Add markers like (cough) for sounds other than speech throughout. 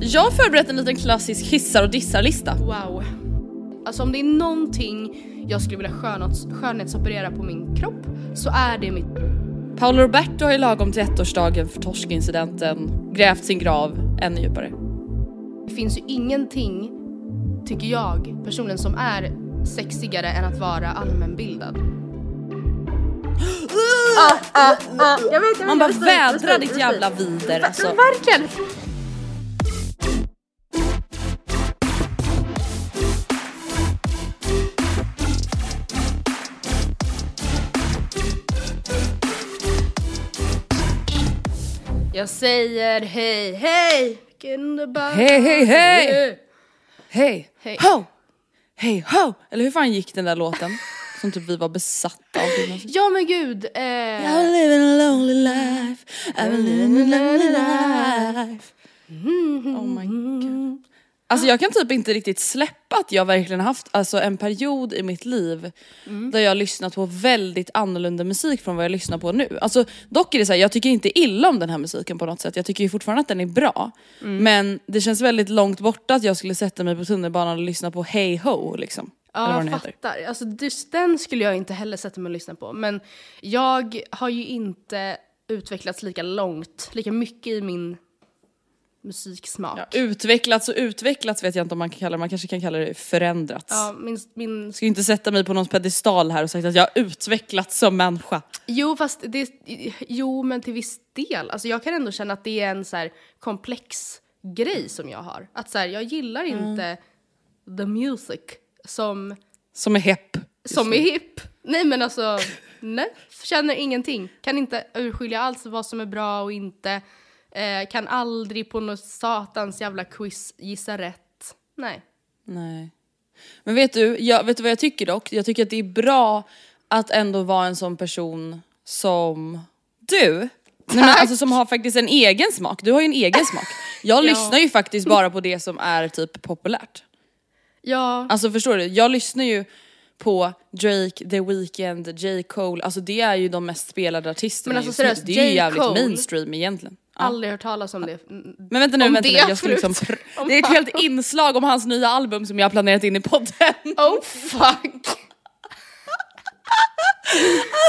Jag har förberett en liten klassisk hissar och dissar-lista. Wow. Alltså om det är någonting jag skulle vilja skönhets, skönhetsoperera på min kropp så är det mitt... Paolo Roberto har ju lagom till ettårsdagen för torskincidenten grävt sin grav ännu djupare. Det finns ju ingenting, tycker jag personligen, som är sexigare än att vara allmänbildad. (gasps) ah, ah, ah. Jag vet, jag vet, Man bara vädrar ditt jävla vider alltså. Verkligen! Jag säger hej, hej! Vilken underbar Hej, hej, hej! Hej, Hej. ho! Hej, ho! Eller hur fan gick den där låten? (laughs) Som typ vi var besatta av. Ja men gud! Eh, I'm living a lonely life, I'm living a lonely life. Oh my god. Alltså jag kan typ inte riktigt släppa att jag verkligen haft alltså, en period i mitt liv där jag har lyssnat på väldigt annorlunda musik från vad jag lyssnar på nu. Alltså, dock är det så här, jag tycker inte illa om den här musiken på något sätt. Jag tycker ju fortfarande att den är bra. Men det känns väldigt långt borta att jag skulle sätta mig på tunnelbanan och lyssna på Hey Ho liksom. Ja, jag heter. fattar. Alltså, just den skulle jag inte heller sätta mig och lyssna på. Men jag har ju inte utvecklats lika långt, lika mycket i min musiksmak. Ja, utvecklats och utvecklats vet jag inte om man kan kalla det, man kanske kan kalla det förändrats. Ja, min, min... Ska ju inte sätta mig på någon pedestal här och sagt att jag har utvecklats som människa. Jo, fast det, jo, men till viss del. Alltså, jag kan ändå känna att det är en så här komplex grej som jag har. Att så här, jag gillar Mm. inte the music som, Som är hepp. som är hipp. Nej men alltså, nej. Känner ingenting. Kan inte urskilja alls vad som är bra och inte. Eh, kan aldrig på något satans jävla quiz gissa rätt. Nej. Nej. Men vet du, jag, vet du vad jag tycker dock? Jag tycker att det är bra att ändå vara en sån person som du. Nej, men alltså som har faktiskt en egen smak. Du har ju en egen smak. Jag (laughs) lyssnar ju faktiskt bara på det som är typ populärt. Ja, Alltså förstår du? Jag lyssnar ju på Drake, The Weeknd, J. Cole, alltså det är ju de mest spelade artisterna Men alltså just nu. Det är ju jävligt Cole- mainstream egentligen. Aldrig hört talas om det. Mm, Men vänta nu, Om vänta nu. det, Jag ska liksom det är ett helt inslag om hans nya album som jag har planerat in i podden. Oh fuck! (laughs)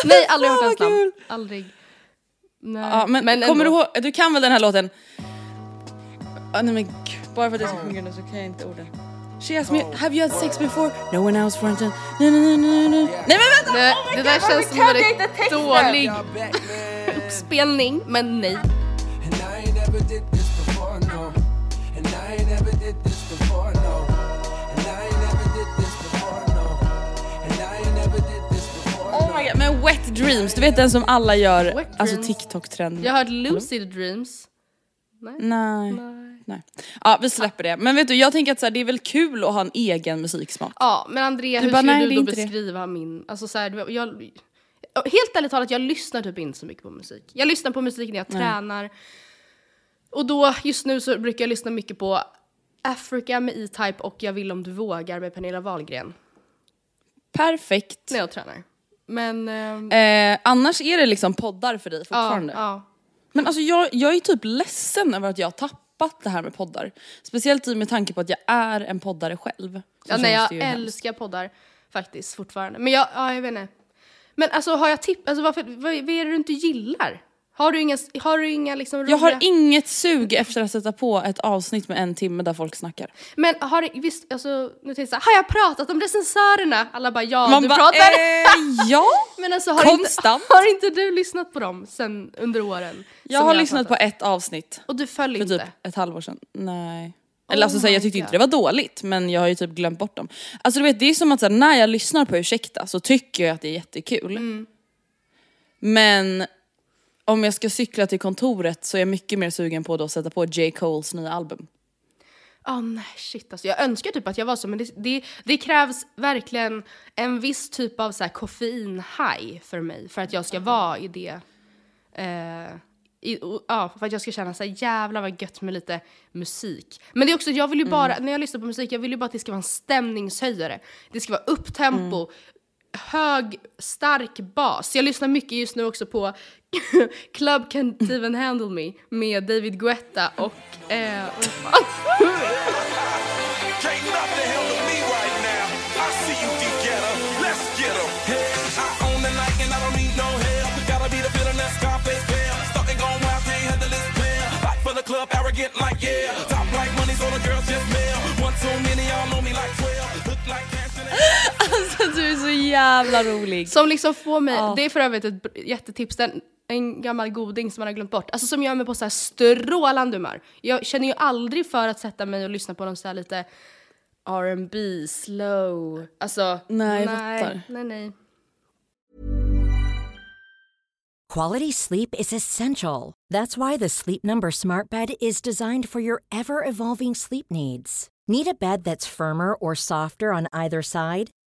Nej, aldrig hört hans namn. Aldrig. Nej. Ja, men, kommer ändå. du ihåg, du kan väl den här låten? Ah, nej men gud, bara för att jag ska sjunga den så kan jag inte orden. She asked me, have you had sex before? No one else fronted. No, no, no, no, no. Nej men vänta! Det, Oh my det God, där känns som en dålig uppspelning, men nej. Did this before, no. And I ain't never did this before, no. And I ain't never did this before, no. And I ain't never did this before, Oh my God, men Wet Dreams, du vet den som alla gör, Wet alltså. TikTok-trend. Jag har hört Lucid Dreams. Nej. Nej. Nej. Ja vi släpper det. Men vet du, jag tänker att så här, det är väl kul att ha en egen musiksmak. Ja, men Andrea, Du hur bara, skulle nej, du då inte det. beskriva min... Alltså så här, jag, helt ärligt talat, jag lyssnar typ inte så mycket på musik. Jag lyssnar på musik när jag tränar. Och då, just nu så brukar jag lyssna mycket på Africa med E-Type och Jag vill om du vågar med Pernilla Wahlgren. Perfekt. När jag tränar. Men... ehm, Eh, annars är det liksom poddar för dig ja, fortfarande. ja. Men alltså jag, jag är typ ledsen över att jag har tappat det här med poddar. Speciellt med tanke på att jag är en poddare själv. Ja, nej, jag ju hemskt. älskar poddar faktiskt fortfarande. Men jag, ja, jag vet inte. Men alltså har jag tipp, alltså varför, vad, vad är det du inte gillar? Har du inga, har du inga liksom roliga... Jag har inget sug efter att sätta på ett avsnitt med en timme där folk snackar. Men har det, visst, alltså nu tänkte jag har jag pratat om recensörerna? Alla bara ja, Man du bara, pratar. eh, ja. (laughs) Men alltså har inte, konstant. har inte du lyssnat på dem sen under åren? Jag har lyssnat på pratat? ett avsnitt Och du föll för inte? typ ett halvår sedan. Nej. Eller alltså Oh så här, my jag tyckte God. inte det var dåligt men jag har ju typ glömt bort dem. Alltså du vet det är som att så här, när jag lyssnar på Ursäkta så tycker jag att det är jättekul. Mm. Men om jag ska cykla till kontoret så är jag mycket mer sugen på att sätta på J. Coles nya album. Ah nej shit alltså. Jag önskar typ att jag var så men det, det, det krävs verkligen en viss typ av så här koffein-high för mig för att jag ska vara i det. Eh, i, och- ja, för att jag ska känna så här jävlar vad gött med lite musik. Men det är också, jag vill ju bara, när jag lyssnar på musik, jag vill ju bara att det ska vara en stämningshöjare. Det ska vara upptempo, hög, stark bas. Jag lyssnar mycket just nu också på (laughs) Club Can't Even Handle Me med David Guetta och... Eh, jävla rolig. Som liksom får mig, det är för övrigt ett jättetips, den, en gammal goding som man har glömt bort. Alltså som gör mig på så här strålande humör. Jag känner ju aldrig för att sätta mig och lyssna på någon så här lite R&B, slow, alltså Nej, nej, nej, nej. Quality sleep is essential. That's why the Sleep Number Smart Bed is designed for your ever evolving sleep needs. Need a bed that's firmer or softer on either side?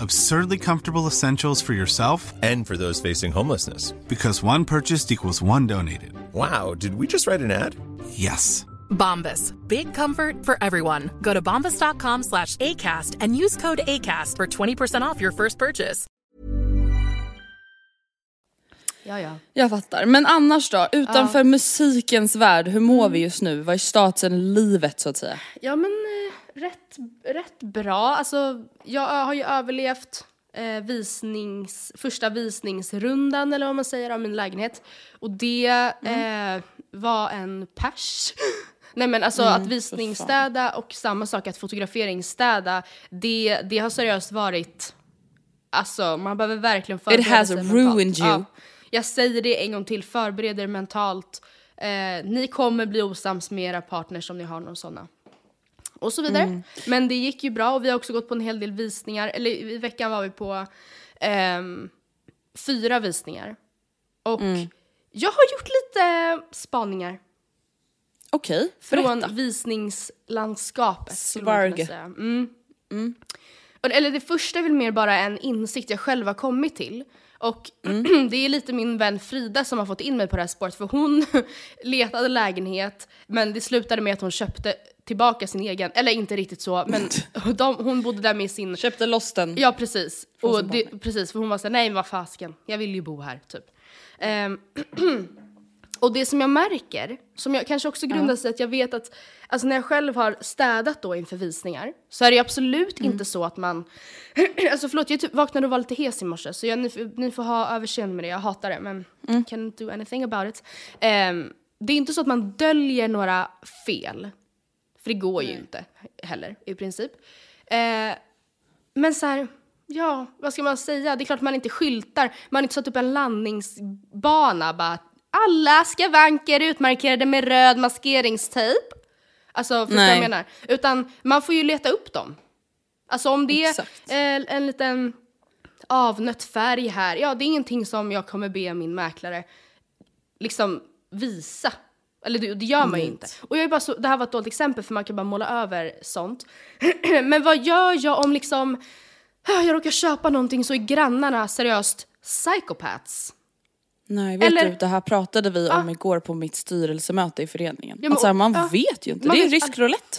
Absurdly comfortable essentials for yourself And for those facing homelessness. because one purchased equals one donated. Wow, did we just write an ad? Yes. Bombas. Big comfort for everyone. Go to bombas.com slash ACAST and use code ACAST for 20% off your first purchase. Ja, ja. Jag fattar. Men annars då? Utanför musikens värld, hur mår vi just nu? Vad är statusen i livet så att säga? Ja men eh, rätt, rätt bra. Alltså jag har ju överlevt eh, visnings, första visningsrundan eller vad man säger av min lägenhet. Och det eh, var en pers. (laughs) Nej men alltså att visningsstäda och samma sak att fotograferingsstäda, det, det har seriöst varit, alltså man behöver verkligen förbereda has sig ruined mentalt. you. Ja, jag säger det en gång till, förbered er mentalt. Eh, ni kommer bli osams med era partners om ni har någon sådana och så vidare. Mm. Men det gick ju bra och vi har också gått på en hel del visningar. Eller i veckan var vi på ehm, fyra visningar. Och Mm. jag har gjort lite spaningar Okej, från berätta. visningslandskapet. man kunna Svarg. Mm. Och, eller det första är väl mer bara en insikt jag själv har kommit till. Och (clears throat) Mm. det är lite min vän Frida som har fått in mig på det här spåret för hon (laughs) letade lägenhet men det slutade med att hon köpte tillbaka sin egen, eller inte riktigt så men (laughs) (laughs) de, hon bodde där med sin Köpte loss den. Ja precis. Och det, precis, för hon var såhär, nej men vad fasken, jag vill ju bo här typ. Ehm, (clears throat) Och det som jag märker, som jag kanske också grundar sig att jag vet att alltså när jag själv har städat då inför visningar så är det absolut inte så att man, (clears throat) alltså förlåt jag typ vaknade och var lite hes i morse så jag, ni, ni får ha överseende med det, jag hatar det men can't do anything about it. Ehm, det är inte så att man döljer några fel, för det går ju inte heller i princip. Eh, men så här, ja, vad ska man säga? Det är klart man inte skyltar, man har inte satt upp en landningsbana bara alla skavanker utmarkerade med röd maskeringstejp. Alltså, förstår du vad jag menar? Utan man får ju leta upp dem. Alltså om det Exakt. är en liten avnött färg här, ja det är ingenting som jag kommer be min mäklare liksom visa. Eller det, det gör man ju inte. Och jag är bara så, det här var ett dåligt exempel för man kan bara måla över sånt. (clears throat) Men vad gör jag om liksom jag råkar köpa någonting så är grannarna seriöst psychopaths? Nej, vet Eller- du, det här pratade vi om Ah. igår på mitt styrelsemöte i föreningen. Ja, men- alltså, man ja. vet ju inte, det är riskroulette.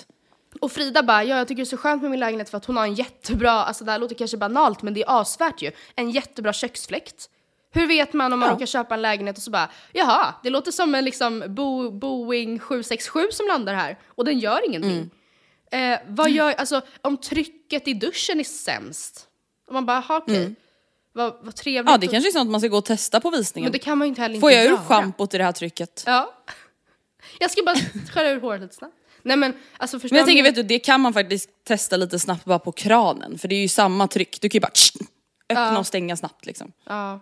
Och Frida bara, ja jag tycker det är så skönt med min lägenhet för att hon har en jättebra, alltså det här låter kanske banalt men det är asvärt ju, en jättebra köksfläkt. Hur vet man om man Ja. råkar köpa en lägenhet och så bara, jaha, det låter som en liksom Bo Boeing 767 som landar här och den gör ingenting. Mm. Eh, vad gör, alltså om trycket i duschen är sämst? Och man bara, jaha okej, vad, vad trevligt. Mm. Ja, det kanske är sånt man ska gå och testa på visningen. Men det kan man ju inte heller Får jag ur schampot i det här trycket? Ja. (laughs) Jag ska bara skära ur håret lite snabbt. Nej men alltså förstår Men jag tänker, vet du, det kan man faktiskt testa lite snabbt bara på kranen. För det är ju samma tryck, du kan ju bara öppna Ja. och stänga snabbt liksom. Ja.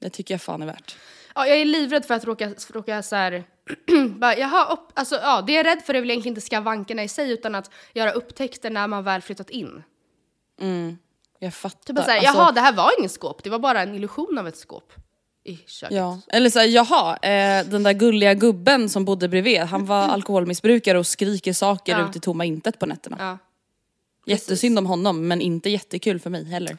Det tycker jag fan är värt. Ja, jag är livrädd för att råka, råka så här, (clears throat) bara, jaha, upp, alltså, ja, det jag är rädd för är väl egentligen inte skavankerna i sig utan att göra upptäckter när man väl flyttat in. Jag fattar. Typ såhär, Alltså, jaha det här var ingen skåp, det var bara en illusion av ett skåp i köket. Ja, eller såhär, jaha, eh, den där gulliga gubben som bodde bredvid, han var (clears throat) alkoholmissbrukare och skriker saker Ja. ut i tomma intet på nätterna. Ja. Jättesynd om honom, men inte jättekul för mig heller.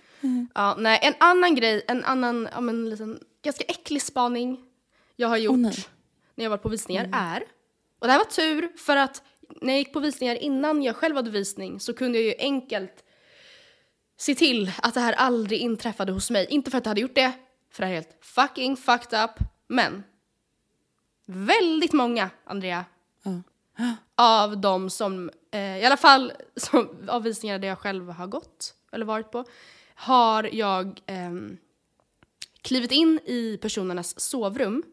Ja, nej, en annan grej, en annan, ja men liten, ganska äcklig spaning jag har gjort nej. när jag varit på visningar är, och det här var tur för att när jag gick på visningar innan jag själv hade visning så kunde jag ju enkelt se till att det här aldrig inträffade hos mig. Inte för att jag hade gjort det, för det här är helt fucking fucked up, men väldigt många, Andrea, av de som, eh, i alla fall (laughs) som, av visningar där jag själv har gått eller varit på, har jag ehm, klivit in i personernas sovrum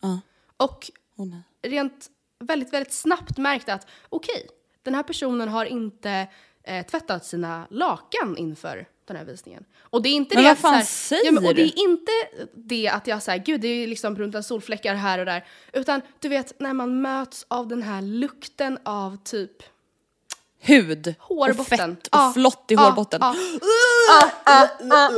Ja. och nej. rent väldigt, väldigt snabbt märkt att okej, den här personen har inte eh, tvättat sina lakan inför den här visningen. Och det är inte Men det vad att så här- fan säger ja, men, Och det är inte det att jag säger gud det är liksom brunta solfläckar här och där. Utan du vet när man möts av den här lukten av typ Hud Hårbotten. och fett och Ja, flott i ja, hårbotten. (gasps)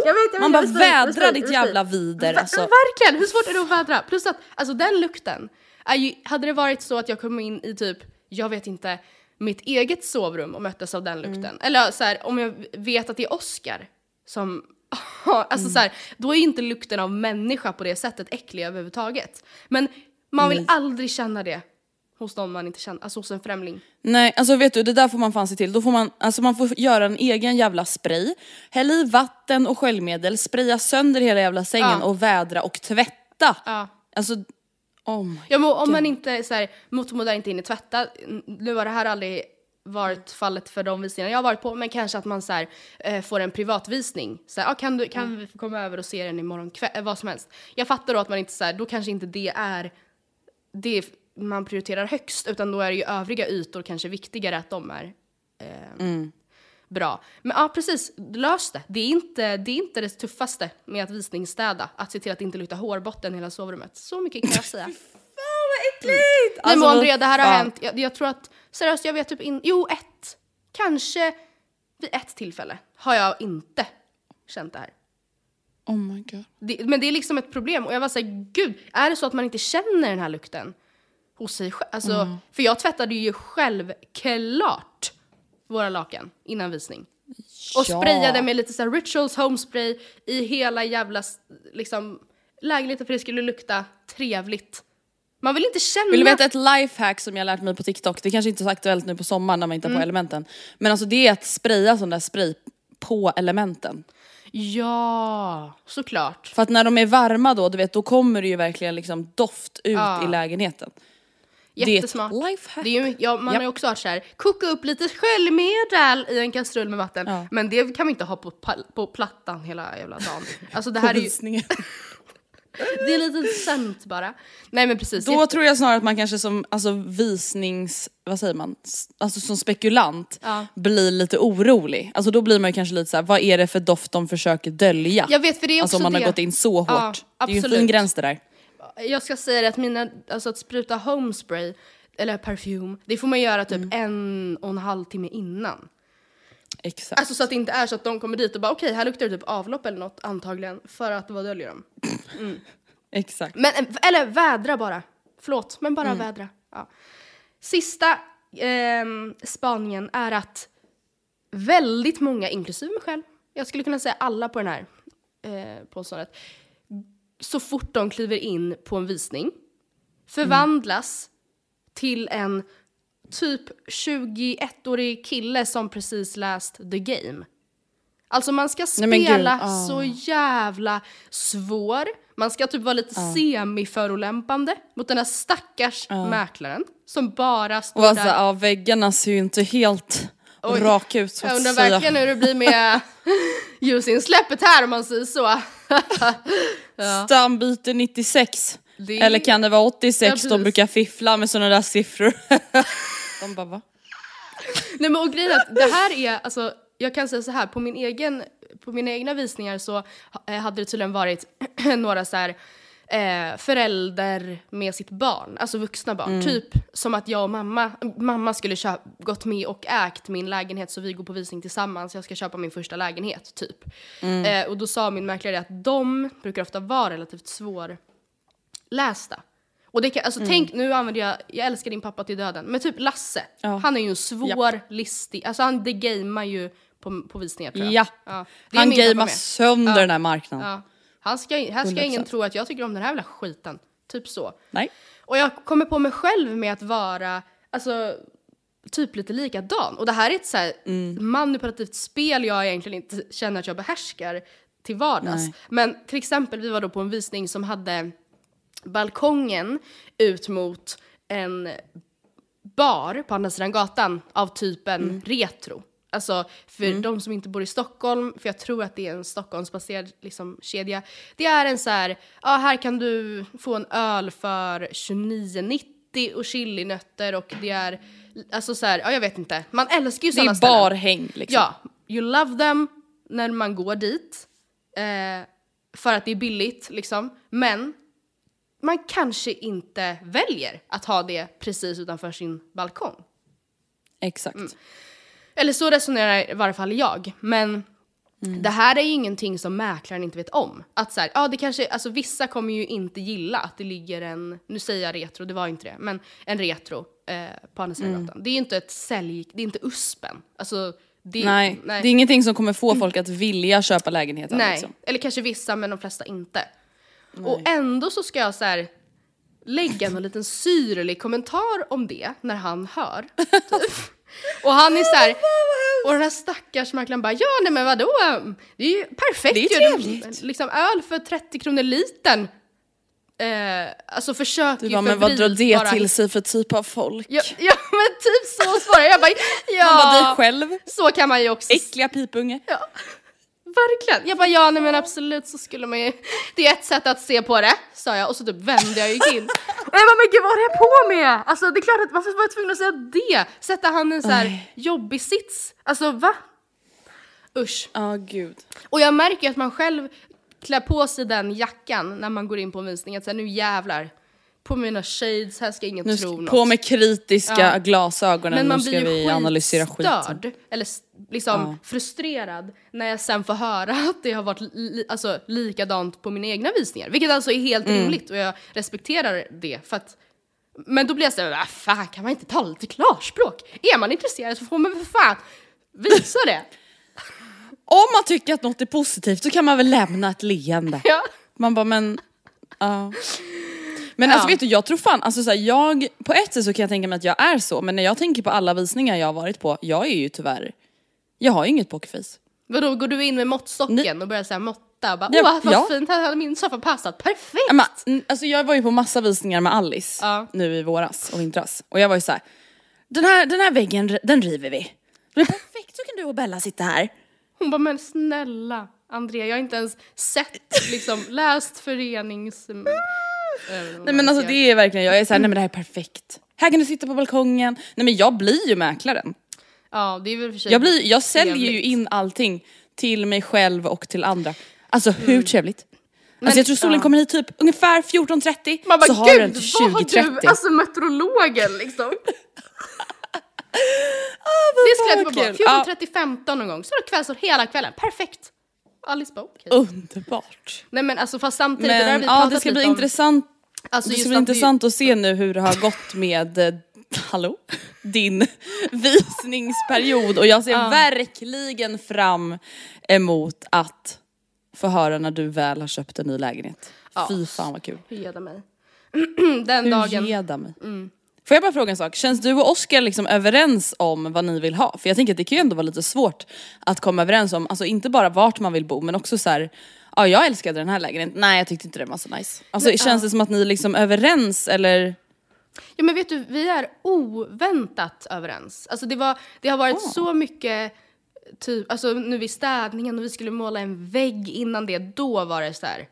Jag vet, jag Man bara vädrar ditt jävla vider. Alltså. Verkligen, hur svårt är det att vädra? Plus att alltså den lukten, är ju, hade det varit så att jag kom in i typ, jag vet inte, mitt eget sovrum och möttes av den lukten. Mm. Eller så här, om jag vet att det är Oscar som (laughs) alltså Mm. så här, då är ju inte lukten av människa på det sättet äcklig överhuvudtaget. Men man vill aldrig känna det hos någon man inte känner, alltså hos en främling. Nej, alltså vet du, det där får man fan se till. Då får man, alltså man får göra en egen jävla spray, hälla i vatten och sköljmedel, spraya sönder hela jävla sängen Ja. och vädra och tvätta. Ja. Alltså, oh Ja, men om man inte så här, motormodell inte hinner tvätta, nu har det här aldrig varit fallet för de visningar jag har varit på, men kanske att man så här, eh, får en privatvisning. Så här, ah, kan du, kan vi få komma över och se den imorgon kväll, eh, vad som helst. Jag fattar då att man inte så här, då kanske inte det är det man prioriterar högst, utan då är det ju övriga ytor kanske viktigare att de är eh, bra. Men ja, precis, lös det. Det är, inte, det är inte det tuffaste med att visningsstäda, att se till att det inte luktar hårbotten i hela sovrummet. Så mycket kan jag (laughs) säga. Nej Alltså, men Andrea, det här har fan. hänt. Jag, jag tror att, seriöst, jag vet typ in, jo ett, kanske vid ett tillfälle har jag inte känt det här. Oh my god. Det, men det är liksom ett problem och jag var såhär, gud, är det så att man inte känner den här lukten hos sig själv? Alltså, Mm. för jag tvättade ju självklart våra lakan innan visning. Och Ja. sprayade med lite så här rituals homespray i hela jävla liksom, lägenheten för det skulle lukta trevligt. Man vill inte känna... Vill du veta ett lifehack som jag lärt mig på TikTok? Det kanske inte är så aktuellt nu på sommaren när man inte har Mm. på elementen. Men alltså det är att spraya sån där spray på elementen. Ja, såklart. För att när de är varma då, du vet, då kommer det ju verkligen liksom doft ut Ja. i lägenheten. Det är ett Jättesmart. lifehack. Det är ju, ja, man Japp. har ju också hört så här, koka upp lite sköljmedel i en kastrull med vatten. Ja. Men det kan vi inte ha på, på plattan hela jävla dagen. Alltså det här är ju, (laughs) det är lite scent bara. Nej men precis. Då jätte- tror jag snarare att man kanske som alltså, visnings... Vad säger man? Alltså som spekulant Ja. blir lite orolig. Alltså då blir man ju kanske lite såhär, vad är det för doft de försöker dölja? Jag vet för det är också alltså om man det. har gått in så hårt. Ja, det är ju en fin gräns det där. Jag ska säga det att mina, alltså att spruta homespray eller parfym, det får man göra typ Mm. en och en halv timme innan. Exakt. Alltså så att det inte är så att de kommer dit och bara okej här luktar det typ avlopp eller något antagligen för att vad döljer de? (laughs) Exakt. Men, eller vädra bara. Förlåt, men bara Mm. vädra. Ja. Sista ehm, spaningen är att väldigt många, inklusive mig själv, jag skulle kunna säga alla på den här eh, påståendet, så fort de kliver in på en visning förvandlas till en typ 21-årig kille som precis läst The Game. Alltså man ska Nej, men gud, spela ah. så jävla svår. Man ska typ vara lite semiförolämpande mot den här stackars mäklaren som bara står Och alltså, där. ja, väggarna ser ju inte helt Oj. raka ut så Jag att undrar säga. verkligen hur det blir med (laughs) ljusinsläppet här om man säger så. (laughs) Stambyte 96. Det- Eller kan det vara 86? Ja, de brukar fiffla med sådana där siffror. (laughs) de bara va? Nej men och grejen är att det här är, alltså jag kan säga så här, på min egen, på mina egna visningar så eh, hade det tydligen varit (clears throat) några så här eh, förälder med sitt barn, alltså vuxna barn. Typ som att jag och mamma, mamma skulle köp, gått med och ägt min lägenhet så vi går på visning tillsammans, jag ska köpa min första lägenhet typ. Eh, och då sa min mäklare att de brukar ofta vara relativt svårlästa. Och det kan, alltså tänk, nu använder jag, jag älskar din pappa till döden, men typ Lasse, Ja. han är ju en svår, listig, alltså han det gamear ju på, på visningar tror jag. Ja. är Han gamear sönder Ja. den här marknaden. Han ska, här ska 100%. ingen tro att jag tycker om den här jävla skiten. Typ så. Nej. Och jag kommer på mig själv med att vara, alltså typ lite likadan. Och det här är ett så här Mm. manipulativt spel jag egentligen inte känner att jag behärskar till vardags. Nej. Men till exempel, vi var då på en visning som hade balkongen ut mot en bar på andra sidan gatan av typen Mm. retro. Alltså för de som inte bor i Stockholm, för jag tror att det är en Stockholmsbaserad liksom, kedja. Det är en så här, ja här kan du få en öl för 29,90 och chilinötter och det är, alltså så här, ja jag vet inte. Man älskar ju Det sådana är ställen. barhäng liksom. Ja, you love them när man går dit. Eh, för att det är billigt liksom. Men man kanske inte väljer att ha det precis utanför sin balkong. Exakt. Mm. Eller så resonerar i varje fall jag. Men det här är ju ingenting som mäklaren inte vet om. Att så här, ja det kanske, alltså vissa kommer ju inte gilla att det ligger en, nu säger jag retro, det var inte det, men en retro eh, på andra sidan gatan. Det är ju inte ett sälj, det är inte USPen. Alltså, det, Nej. det är ingenting som kommer få folk att vilja köpa lägenheten. Nej, Liksom. eller kanske vissa men de flesta inte. Och ändå så ska jag så här lägga någon liten syrlig kommentar om det när han hör. (laughs) Typ. Och han är så här, och den här stackars mäklaren bara ja nej men vadå, det är ju perfekt Det är ju. Liksom öl för 30 kronor litern. Eh, alltså försöker Du ju bara, men vad drar det bara- till sig för typ av folk? Ja, ja men typ så svarar jag. Jag bara ja. (laughs) Man bara, dig själv? Så kan man ju också Äckliga pipunge. Ja, verkligen. Jag bara ja, nej men absolut så skulle man ju, det är ett sätt att se på det, sa jag och så typ vände jag gick in. Och jag bara men gud vad håller jag på med? Alltså det är klart att varför var jag tvungen att säga det? Sätta han i en så här Nej. jobbig sits. Alltså va? Usch. Ja, gud. Och jag märker att man själv klär på sig den jackan när man går in på en visning, att säga nu jävlar. På mina shades, här ska ingen Nu tro något. på med kritiska Ja. glasögonen, Men man nu ska blir ju vi analysera skiten. eller liksom Ja. frustrerad när jag sen får höra (laughs) att det har varit li- alltså, likadant på mina egna visningar. Vilket alltså är helt Mm. rimligt och jag respekterar det. För att, men då blir jag såhär, vad fan kan man inte tala lite klarspråk? Är man intresserad så får man för fan visa det. (laughs) Om man tycker att något är positivt så kan man väl lämna ett leende. (laughs) Ja. Man bara men, ja. Men alltså Ja. vet du, jag tror fan, alltså så här, jag, på ett sätt så kan jag tänka mig att jag är så, men när jag tänker på alla visningar jag har varit på, jag är ju tyvärr, jag har ju inget pokerface. Vadå, går du in med måttstocken och börjar här måtta och bara Ja, åh vad ja. fint, här hade min soffa passat, perfekt! Men, alltså jag var ju på massa visningar med Alice Ja. nu i våras och vintras. Och jag var ju så här: den här, den här väggen den river vi. Det är perfekt, så kan du och Bella sitta här. Hon bara men snälla Andrea, jag har inte ens sett, liksom läst förenings... Nej men alltså det är verkligen, jag är såhär, nej men det här är perfekt. Här kan du sitta på balkongen. Nej men jag blir ju mäklaren. Ja det är väl för sig Jag, blir, jag säljer ju in allting till mig själv och till andra. Alltså hur trevligt? Men- alltså jag tror solen ja. kommer hit typ ungefär 14.30 Man bara så har den till vad har 20.30. du, alltså meteorologen liksom. (laughs) det skulle jag kul. på, 14.30, 15 någon gång, så är det kvällsår hela kvällen, perfekt. Alice bara okej. Underbart. Nej men alltså fast samtidigt, det där har Men vi ja det ska bli om. intressant Alltså det ska bli att vi- intressant att se nu hur det har gått med, eh, (laughs) hallå, din (laughs) visningsperiod och jag ser verkligen fram emot att få höra när du väl har köpt en ny lägenhet. Ja. Fy fan vad kul. Geda mig. (clears throat) Den Hur dagen. mig. Får jag bara fråga en sak, känns du och Oskar liksom överens om vad ni vill ha? För jag tänker att det kan ju ändå vara lite svårt att komma överens om, alltså inte bara vart man vill bo men också så här. ja jag älskade den här lägenheten, nej jag tyckte inte den var så nice. Alltså känns det som att ni är liksom överens eller? Ja men vet du, vi är oväntat överens. Alltså det, var, det har varit så mycket, typ, alltså nu vid städningen och vi skulle måla en vägg innan det, då var det så här,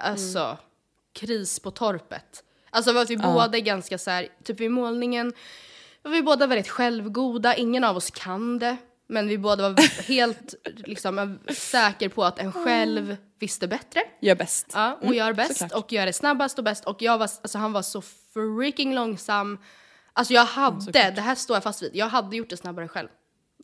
alltså kris på torpet. Alltså att vi båda är ganska så här, typ vid målningen, var vi båda väldigt självgoda, ingen av oss kan det. Men vi båda var (laughs) helt liksom, säker på att en själv visste bättre. Gör bäst. Ja, och gör bäst såklart. och gör det snabbast och bäst och jag var, alltså han var så freaking långsam. Alltså jag hade, det här står jag fast vid, jag hade gjort det snabbare själv.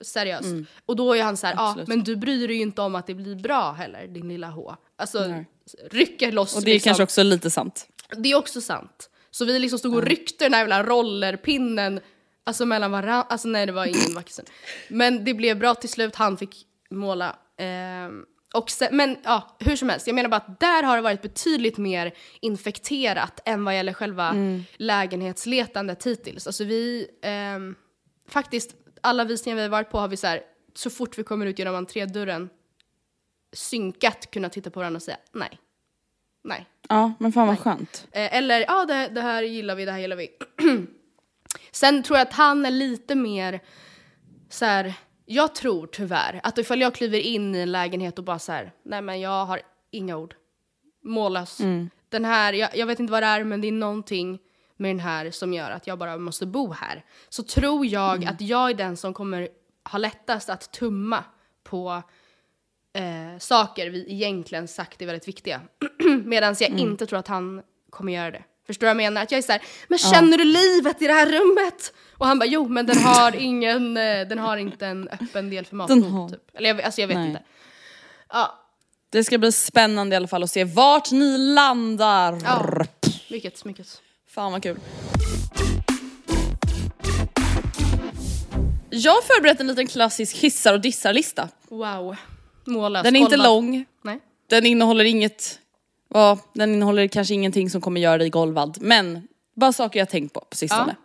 Seriöst. Och då är han så här, ja Absolut. men du bryr dig ju inte om att det blir bra heller din lilla H. Alltså rycker loss Och det är liksom. kanske också lite sant. Det är också sant. Så vi liksom stod och ryckte den här jävla rollerpinnen Alltså mellan varandra, alltså nej det var ingen stund. Men det blev bra till slut, han fick måla. Ehm, och sen, men ja, hur som helst, jag menar bara att där har det varit betydligt mer infekterat än vad gäller själva lägenhetsletandet hittills. Alltså vi, ehm, faktiskt alla visningar vi har varit på har vi så här, så fort vi kommer ut genom entrédörren synkat kunnat titta på varandra och säga nej. Nej. Ja men fan vad skönt. Eh, eller ja, det, det här gillar vi, det här gillar vi. (clears throat) Sen tror jag att han är lite mer så här. jag tror tyvärr att ifall jag kliver in i en lägenhet och bara så här, nej men jag har inga ord. Mållös. Den här, jag, jag vet inte vad det är men det är någonting med den här som gör att jag bara måste bo här. Så tror jag att jag är den som kommer ha lättast att tumma på eh, saker vi egentligen sagt är väldigt viktiga. (clears throat) Medan jag inte tror att han kommer göra det. Förstår du vad jag menar? Att jag är såhär, men känner du livet i det här rummet? Och han bara, jo men den har (laughs) ingen, eh, den har inte en öppen del för matbord har- typ. Eller jag, alltså jag vet Nej. inte. Ja, Det ska bli spännande i alla fall att se vart ni landar. ja. Mycket, mycket. Fan vad kul. Jag har förberett en liten klassisk hissar och dissar-lista. Wow. Mållös. Den är inte kolla. lång, Nej. den innehåller inget, ja, den innehåller kanske ingenting som kommer göra dig golvad. Men bara saker jag tänkt på på sistone.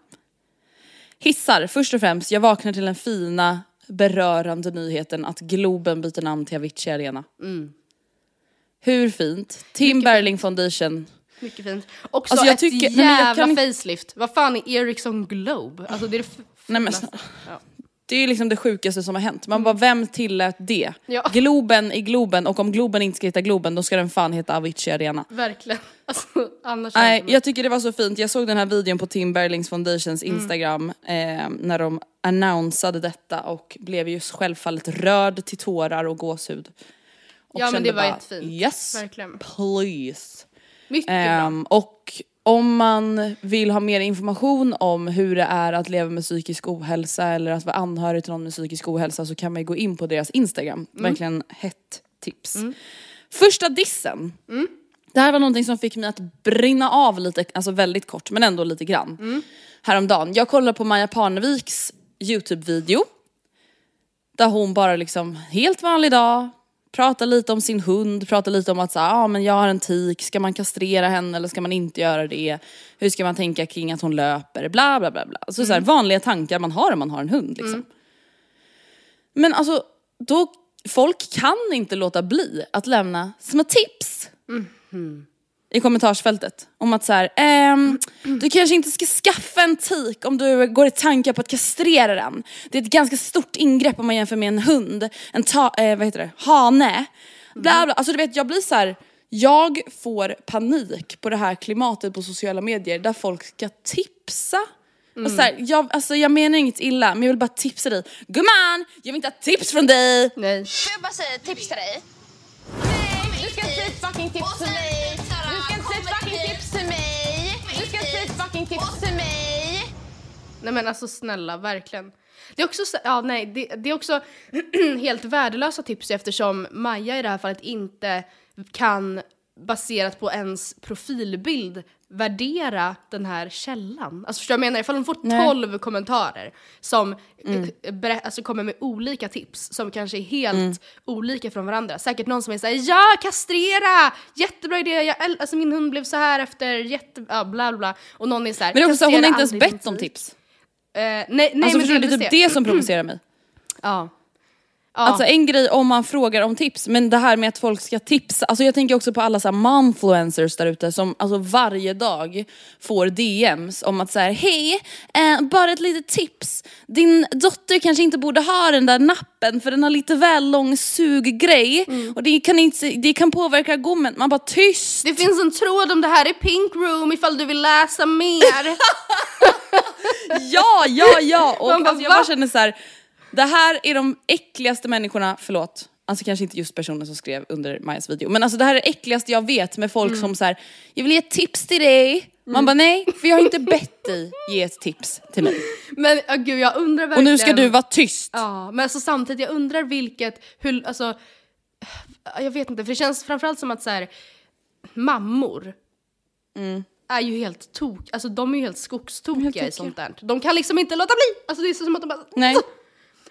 Hissar, först och främst, jag vaknar till den fina berörande nyheten att Globen byter namn till Avicii Arena. Hur fint? Tim Berling Foundation. Mycket fint. Också Alltså, jag ett tycker- nej, men jag jävla kan facelift. Vad fan är Ericsson Globe? Alltså det är det Nej, men. Ja. Det är liksom det sjukaste som har hänt. Man bara, vem tillät det? Ja. Globen är Globen och om Globen inte ska heta Globen då ska den fan heta Avicii Arena. Verkligen. (laughs) Alltså, annars Nej, jag tycker det var så fint. Jag såg den här videon på Tim Berlings Foundations Mm. Instagram eh, när de annonsade detta och blev ju självfallet rörd till tårar och gåshud. Och Ja, men det var bara, jättefint. Yes, Verkligen. please. mycket bra. Ehm, och om man vill ha mer information om hur det är att leva med psykisk ohälsa eller att vara anhörig till någon med psykisk ohälsa så kan man ju gå in på deras Instagram. Verkligen hett tips. Första dissen. Det här var någonting som fick mig att brinna av lite, alltså väldigt kort men ändå lite grann. Häromdagen. Jag kollade på Maja Parneviks YouTube-video. Där hon bara liksom, helt vanlig dag, pratar lite om sin hund, pratar lite om att så ah, men jag har en tik, ska man kastrera henne eller ska man inte göra det? Hur ska man tänka kring att hon löper? Bla bla bla. bla. Alltså, så Mm. här, vanliga tankar man har om man har en hund liksom. Men alltså, då folk kan inte låta bli att lämna små tips. I kommentarsfältet. Om att så här, ehm, du kanske inte ska skaffa en tik om du går i tankar på att kastrera den. Det är ett ganska stort ingrepp om man jämför med en hund, en ta, eh, vad heter det, hane. Bla bla, alltså du vet jag blir så här. jag får panik på det här klimatet på sociala medier där folk ska tipsa. Och så här, jag, alltså jag menar inget illa men jag vill bara tipsa dig. Gumman, jag vill inte ha tips från dig! Nej. Får jag bara säga tips till dig? Nej, du ska inte fucking tips till mig. Säga ett fucking tips till mig. Du ska säga ett fucking tips till mig. Nej men alltså snälla, verkligen. Det är också, så- ja, nej, det, det är också (clears throat) helt värdelösa tips eftersom Maja i det här fallet inte kan baserat på ens profilbild värdera den här källan. Alltså förstår du vad jag menar? Ifall hon får Nej. 12 kommentarer som eh, berä- alltså kommer med olika tips som kanske är helt olika från varandra. Säkert någon som är såhär ja kastrera! Jättebra idé, jag, alltså min hund blev så här efter jätte, ja, bla bla. Och någon är såhär Men det är också, hon har "Kastrera inte ens bett om tik." tips. Eh, nej, nej Alltså men förstår du, det är typ det som provocerar mig. (clears throat) Ja. Ja. Alltså en grej om man frågar om tips, men det här med att folk ska tipsa, alltså jag tänker också på alla så här momfluencers där ute som alltså varje dag får DMs om att så här, hej, eh, bara ett litet tips. Din dotter kanske inte borde ha den där nappen för den har lite väl lång suggrej och det kan, inte, det kan påverka gommen. Man bara tyst! Det finns en tråd om det här i Pink Room ifall du vill läsa mer. (laughs) Ja, ja, ja! (laughs) Och Man bara, alltså, jag bara känner så här. Det här är de äckligaste människorna, förlåt, alltså kanske inte just personen som skrev under Majas video, men alltså det här är det äckligaste jag vet med folk Mm. som så här, jag vill ge tips till dig. Man bara nej, för jag har inte bett dig ge ett tips till mig. men oh, gud jag undrar Och verkligen. nu ska du vara tyst. Ja, men alltså samtidigt jag undrar vilket, hur, alltså. Jag vet inte, för det känns framförallt som att så här, mammor är ju helt tok, alltså de är ju helt skogstokiga i sånt där. De kan liksom inte låta bli! Alltså det är så som att de bara... Nej.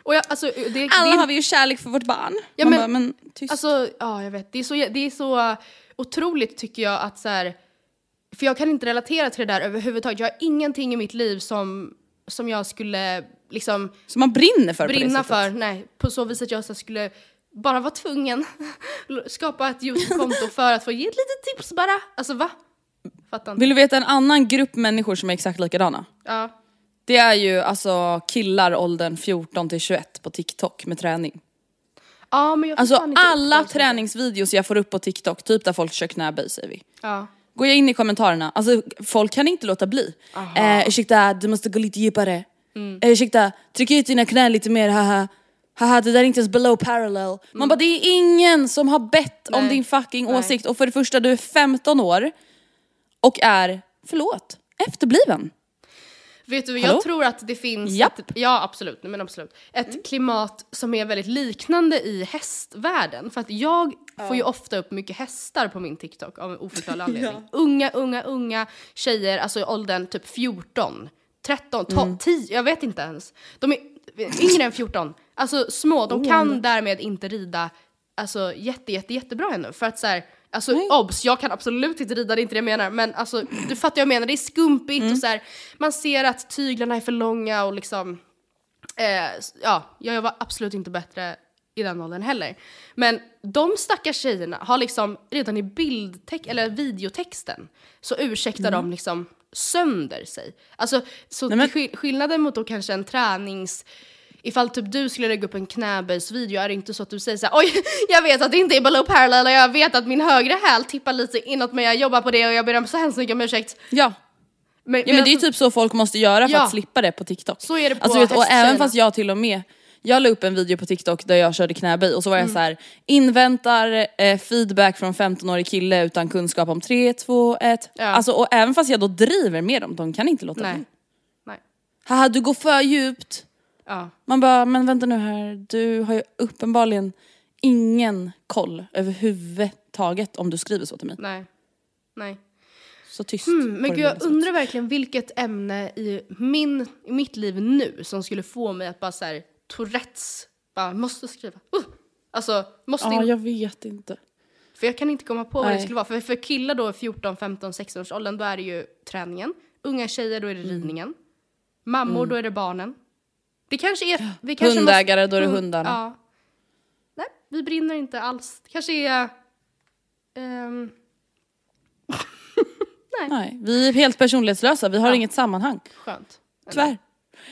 Och jag, alltså, det, Alla det, har vi ju kärlek för vårt barn. Ja, Man men- bara, men tyst. Alltså, ja jag vet. Det är så, det är så otroligt tycker jag att så här, för jag kan inte relatera till det där överhuvudtaget. Jag har ingenting i mitt liv som, som jag skulle liksom som man brinner för brinna för. Nej, på så vis att jag så skulle bara vara tvungen (laughs) skapa ett Youtube-konto (laughs) för att få ge ett litet tips bara. Alltså va? Fattar inte. Vill du veta en annan grupp människor som är exakt likadana? Ja. Det är ju alltså killar åldern 14 till 21 på TikTok med träning. Ja, men jag får Alltså fan inte alla upp det. träningsvideos jag får upp på TikTok, typ där folk kör knäböj säger vi. Ja. Går jag in i kommentarerna, alltså folk kan inte låta bli. Eh, ursäkta, du måste gå lite djupare. Mm. Eh, ursäkta, tryck ut dina knän lite mer, haha. Haha, det där är inte ens below parallel. Man bara, det är ingen som har bett om Mm. Nej. din fucking Nej. åsikt. Och för det första, du är 15 år och är, förlåt, efterbliven. Vet du, Hallå? jag tror att det finns, Japp. ett, ja absolut, men absolut, ett klimat som är väldigt liknande i hästvärlden. För att jag får ju ofta upp mycket hästar på min TikTok av en oförklarlig (laughs) anledning. Unga, unga, unga tjejer, alltså i åldern typ 14, 13, 12, 10, jag vet inte ens. De är yngre än 14, alltså små, de kan därmed inte rida alltså jätte, jätte, jättebra ännu. För att så här, alltså obs, jag kan absolut inte rida, det är inte det jag menar. Men alltså, du fattar vad jag menar, det är skumpigt och så här, man ser att tyglarna är för långa och liksom, eh, ja, jag var absolut inte bättre i den åldern heller. Men de stackars tjejerna har liksom redan i bildtext, eller videotexten, så ursäktar de liksom sönder sig. Alltså, så Nej, men- skill- skillnaden mot då kanske en tränings... Ifall typ du skulle lägga upp en knäböjsvideo är det inte så att du säger såhär oj (laughs) jag vet att det inte är below parallel och jag vet att min högra häl tippar lite inåt men jag jobbar på det och jag ber om så hemskt mycket om ursäkt. Ja. Men, Ja men det är alltså- typ så folk måste göra för Ja. att slippa det på TikTok. Så är det på alltså, vet, Och även fast jag till och med, jag la upp en video på TikTok där jag körde knäböj och så var jag så här: inväntar eh, feedback från 15-årig kille utan kunskap om 3, 2, 1. Ja. Alltså och även fast jag då driver med dem, de kan inte låta Nej. bli. Nej. Haha du går för djupt. Ja. Man bara, men vänta nu här, du har ju uppenbarligen ingen koll överhuvudtaget om du skriver så till mig. Nej. Nej. Så tyst. Mm, men gud, jag undrar verkligen vilket ämne i, min, i mitt liv nu som skulle få mig att bara såhär, Tourettes, bara måste skriva. Uh! Alltså, måste Ja in. jag vet inte. För jag kan inte komma på vad det Nej. skulle vara. För, för killar då 14, 15, 16 års åldern då är det ju träningen. Unga tjejer då är det Mm. ridningen. Mammor då är det barnen. Det kanske är... Vi kanske Hundägare, då är det hund- hundarna. Ja. nej, vi brinner inte alls. Det kanske är... ehm, (laughs) Nej, vi är helt personlighetslösa, vi har Ja. inget sammanhang. skönt. Tyvärr.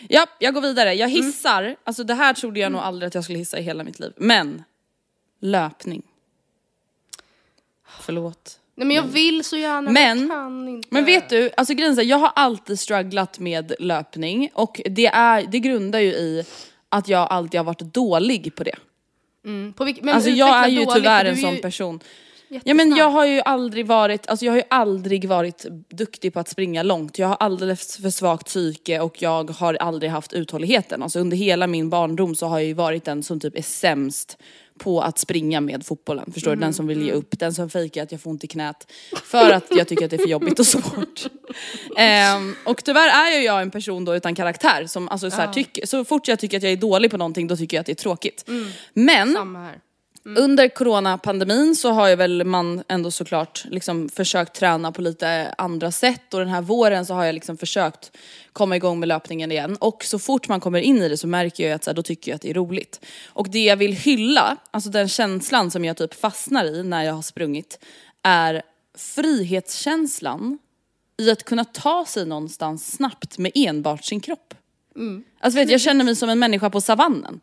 Ja, jag går vidare. Jag Mm. hissar, alltså det här trodde jag nog aldrig att jag skulle hissa i hela mitt liv. Men, löpning. Förlåt. Nej men jag vill så gärna Men- men kan inte. Men vet du, alltså grejen är så här, jag har alltid strugglat med löpning och det, är, det grundar ju i att jag alltid har varit dålig på det. Mm, på vilk, men alltså jag är ju dåligt, tyvärr en sån person. Ja men jag har ju aldrig varit, alltså jag har ju aldrig varit duktig på att springa långt. Jag har alldeles för svagt psyke och jag har aldrig haft uthålligheten. Alltså under hela min barndom så har jag ju varit den som typ är sämst på att springa med fotbollen. Förstår du? Den som vill ge upp, den som fejkar att jag får ont i knät. För att jag tycker att det är för jobbigt och svårt. (laughs) Ehm, och tyvärr är ju jag en person då utan karaktär som alltså så, här, tycker, så fort jag tycker att jag är dålig på någonting då tycker jag att det är tråkigt. Men Här. under coronapandemin så har ju väl man ändå såklart liksom försökt träna på lite andra sätt och den här våren så har jag liksom försökt komma igång med löpningen igen och så fort man kommer in i det så märker jag att så här, då tycker jag att det är roligt. Och det jag vill hylla, alltså den känslan som jag typ fastnar i när jag har sprungit är frihetskänslan i att kunna ta sig någonstans snabbt med enbart sin kropp. Alltså vet, jag känner mig som en människa på savannen.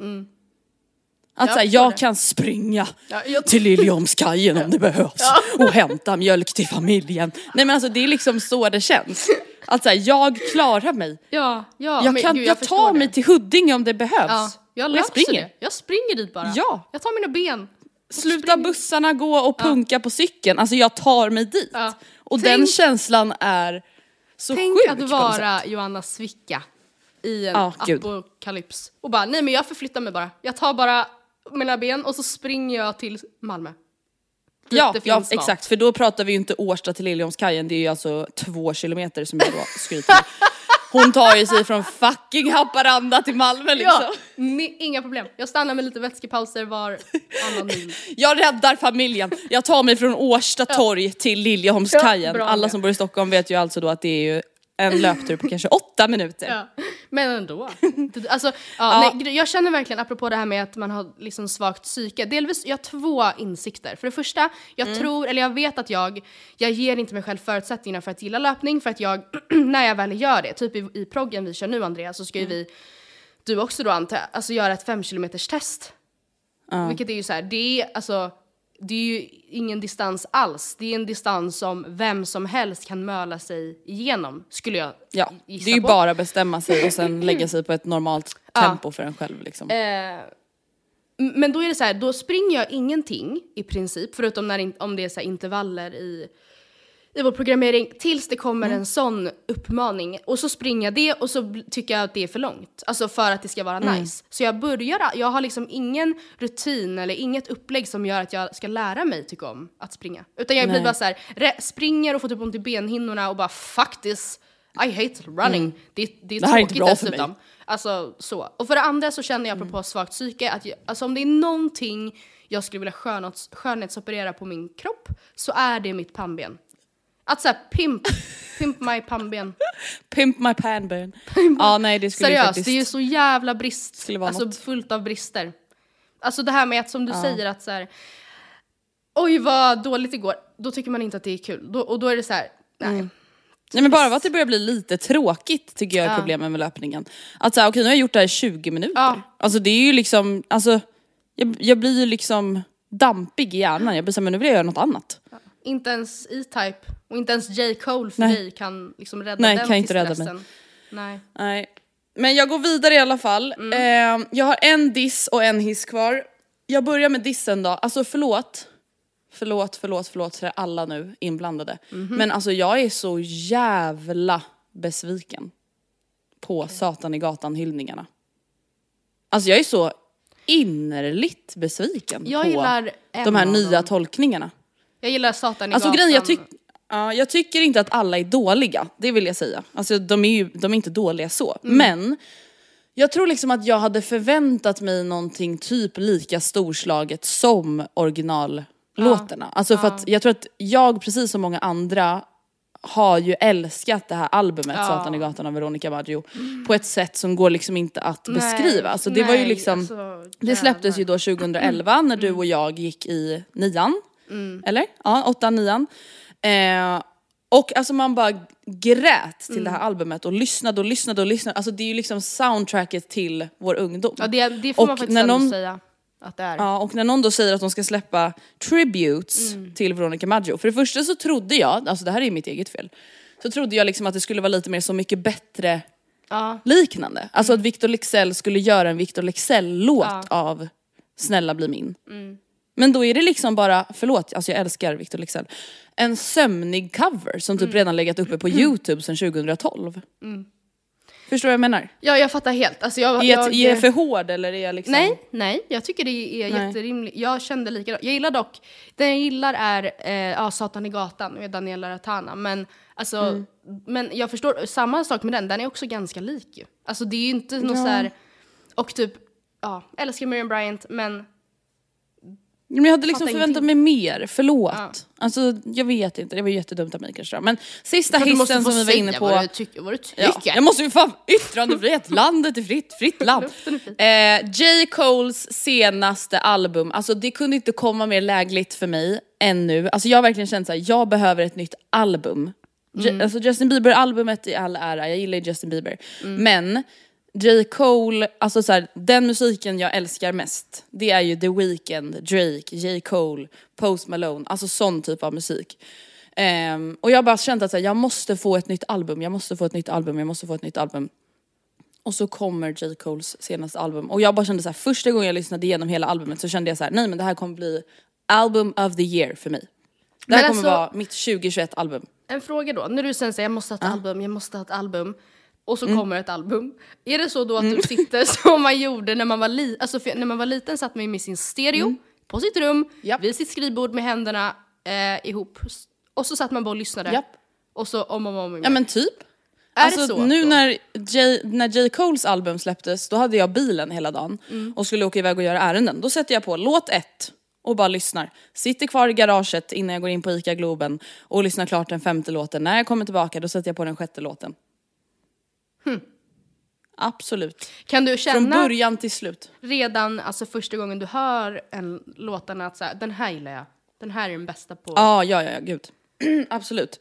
Att. Jag så här, jag det. kan springa Ja, jag- till Liljeholmskajen om det (laughs) behövs och hämta mjölk till familjen. Nej men alltså det är liksom så det känns. Att så här, jag klarar mig. Ja, ja. jag men kan, gud, jag, tar det. mig till Huddinge om det behövs. Ja, jag jag springer. det. Jag springer dit bara. Ja. Jag tar mina ben. Sluta bussarna gå och punka på cykeln. Alltså jag tar mig dit. Ja. Och Tänk- den känslan är så Tänk sjuk att på något vara Joanna Svicka i en Ja, gud. apokalyps och bara nej men jag förflyttar mig bara. Jag tar bara mina ben och så springer jag till Malmö. Dit Ja, ja mat. exakt för då pratar vi ju inte Årsta till Liljeholmskajen, det är ju alltså två kilometer som jag då skryter med. Hon tar ju sig från fucking Haparanda till Malmö liksom. Ja, ni, inga problem. Jag stannar med lite vätskepauser var annan mil. Jag räddar familjen. Jag tar mig från Årsta torg till Liljeholmskajen. Ja, Alla som bor i Stockholm vet ju alltså då att det är ju en löptur på kanske åtta minuter. Ja. Men ändå. (laughs) Alltså, ja. Nej, jag känner verkligen, apropå det här med att man har liksom svagt psyke, delvis, jag har två insikter. För det första, jag Mm. tror, eller jag vet att jag, jag ger inte mig själv förutsättningarna för att gilla löpning, för att jag, (clears throat) när jag väl gör det, typ i, i proggen vi kör nu Andreas, så ska Mm. ju vi, du också då antar alltså göra ett fem kilometers test. Ja. Vilket är ju så här, det är alltså, det är ju ingen distans alls. Det är en distans som vem som helst kan möla sig igenom, skulle jag Ja, gissa det är ju på. bara bestämma sig och sen (clears throat) lägga sig på ett normalt Ja. tempo för en själv liksom. Eh, men då är det så här, då springer jag ingenting i princip, förutom när, om det är så intervaller i, i vår programmering, tills det kommer Mm. en sån uppmaning. Och så springer jag det och så tycker jag att det är för långt. Alltså för att det ska vara Mm. nice. Så jag börjar, jag har liksom ingen rutin eller inget upplägg som gör att jag ska lära mig tycka om att springa. Utan jag blir Nej. bara så här, springer och får typ ont i benhinnorna och bara this, I hate running. Det, det är Mm. Det här är inte tråkigt för dessutom. mig. Alltså så. Och för det andra så känner jag apropå svagt psyke att jag, alltså om det är någonting jag skulle vilja skönhets, skönhetsoperera på min kropp så är det mitt pannben. Att såhär pimp, (laughs) pimp my pannben. Pimp my panburn. Ja nej det skulle ju Seriöst, faktiskt... det är ju så jävla brist. Skulle vara alltså något. fullt av brister. Alltså det här med att som du säger att så här. Oj vad dåligt det går. Då tycker man inte att det är kul. Då, och då är det så här. nej. Mm. Nej men bara att det börjar bli lite tråkigt tycker jag är Ja. problemet med löpningen. Att såhär, okej nu har jag gjort det här i 20 minuter. Ja. Alltså det är ju liksom, alltså jag, jag blir ju liksom dampig i hjärnan. Jag blir såhär, men nu vill jag göra något annat. Inte ens E-Type och inte ens J. Cole för Nej. dig kan liksom rädda Nej, den kan inte rädda tristressen. Nej. Nej. Men jag går vidare i alla fall. Mm. Eh, jag har en diss och en hiss kvar. Jag börjar med dissen då. Alltså förlåt. Förlåt, förlåt, förlåt till alla nu inblandade. Mhm. Men alltså jag är så jävla besviken på Satan i gatan-hyllningarna. Alltså jag är så innerligt besviken Jag på de här nya tolkningarna. Jag gillar Satan i Alltså gatan. grejen, jag, tyck, ja, jag tycker inte att alla är dåliga, det vill jag säga. Alltså de är ju de är inte dåliga så. Mm. Men jag tror liksom att jag hade förväntat mig någonting typ lika storslaget som originallåtarna. Alltså för att jag tror att jag, precis som många andra, har ju älskat det här albumet Ja. Satan i gatan av Veronica Maggio på ett sätt som går liksom inte att Nej, beskriva. Alltså det var ju nej, liksom, alltså, det släpptes ju då 2011 när du och jag gick i nian. Eller? Ja, åttan, nian. Eh, och alltså man bara grät till det här albumet och lyssnade och lyssnade och lyssnade. Alltså det är ju liksom soundtracket till vår ungdom. Ja, det, det får man Och faktiskt när ändå någon- säga att det är. Ja, och när någon då säger att de ska släppa tributes till Veronica Maggio. För det första så trodde jag, alltså det här är ju mitt eget fel, så trodde jag liksom att det skulle vara lite mer Så mycket bättre Ja. liknande. Alltså att Victor Leksell skulle göra en Victor Leksell-låt Ja. av Snälla bli min. Men då är det liksom bara, förlåt, alltså jag älskar Victor Leksell, en sömnig cover som typ redan legat uppe på youtube sedan 2012. Förstår du vad jag menar? Ja, jag fattar helt. Alltså, jag, Är jag, är jag för hård eller är jag liksom... Nej, nej, jag tycker det är Nej. jätterimligt. Jag kände likadant. Jag gillar dock, det jag gillar är eh, ja, Satan i gatan med Daniela Ratana. Men, alltså, Mm. men jag förstår, samma sak med den, den är också ganska lik ju. Alltså det är ju inte något Ja. så här, och typ, ja, älskar Miriam Bryant men Men jag hade liksom Fattar förväntat mig mer, förlåt. Ja. Alltså jag vet inte, det var jättedumt av mig kanske. Men sista hissen som vi var inne på. vad du tycker. Vad du tycker. Ja, jag måste ju fan, yttrandefrihet, landet är fritt, fritt land. (laughs) Eh, J. Coles senaste album, alltså det kunde inte komma mer lägligt för mig än nu. Alltså jag har verkligen känt såhär, jag behöver ett nytt album. Mm. Alltså Justin Bieber-albumet i all ära, jag gillar ju Justin Bieber. Mm. Men J. Cole, alltså så här, den musiken jag älskar mest, det är ju The Weeknd, Drake, J. Cole, Post Malone, alltså sån typ av musik. Ehm, och jag har bara känt att så här, jag måste få ett nytt album, jag måste få ett nytt album, jag måste få ett nytt album. Och så kommer J. Coles senaste album. Och jag bara kände så här, första gången jag lyssnade igenom hela albumet så kände jag så här, nej men det här kommer bli album of the year för mig. Det här Men kommer alltså- vara mitt 2021 album. En fråga då, när du sen säger jag måste ha ett album, jag måste ha ett album. Och Mm. så kommer ett album. Är det så då att du (laughs) sitter som man gjorde när man var liten? Alltså när man var liten satt man ju med sin stereo Mm. på sitt rum, vid sitt skrivbord med händerna eh, ihop. Och så satt man bara och lyssnade. Japp. Och så om och om, om igen. Ja men typ. Är alltså, det så? nu då? när J, när J. Coles album släpptes, då hade jag bilen hela dagen Mm. och skulle åka iväg och göra ärenden. Då sätter jag på låt ett och bara lyssnar. Sitter kvar i garaget innan jag går in på ICA Globen och lyssnar klart den femte låten. När jag kommer tillbaka då sätter jag på den sjätte låten. Absolut. Kan du Från känna början till slut. redan alltså första gången du hör en låtarna att så här, den här gillar jag. Den här är den bästa på... Ja, ja, ja, gud. (clears throat) Absolut.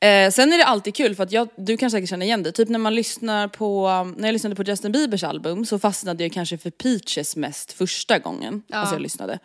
Eh, sen är det alltid kul för att jag, du kan säkert känna igen det. Typ när man lyssnar på, när jag lyssnade på Justin Biebers album så fastnade jag kanske för Peaches mest första gången. Alltså jag lyssnade.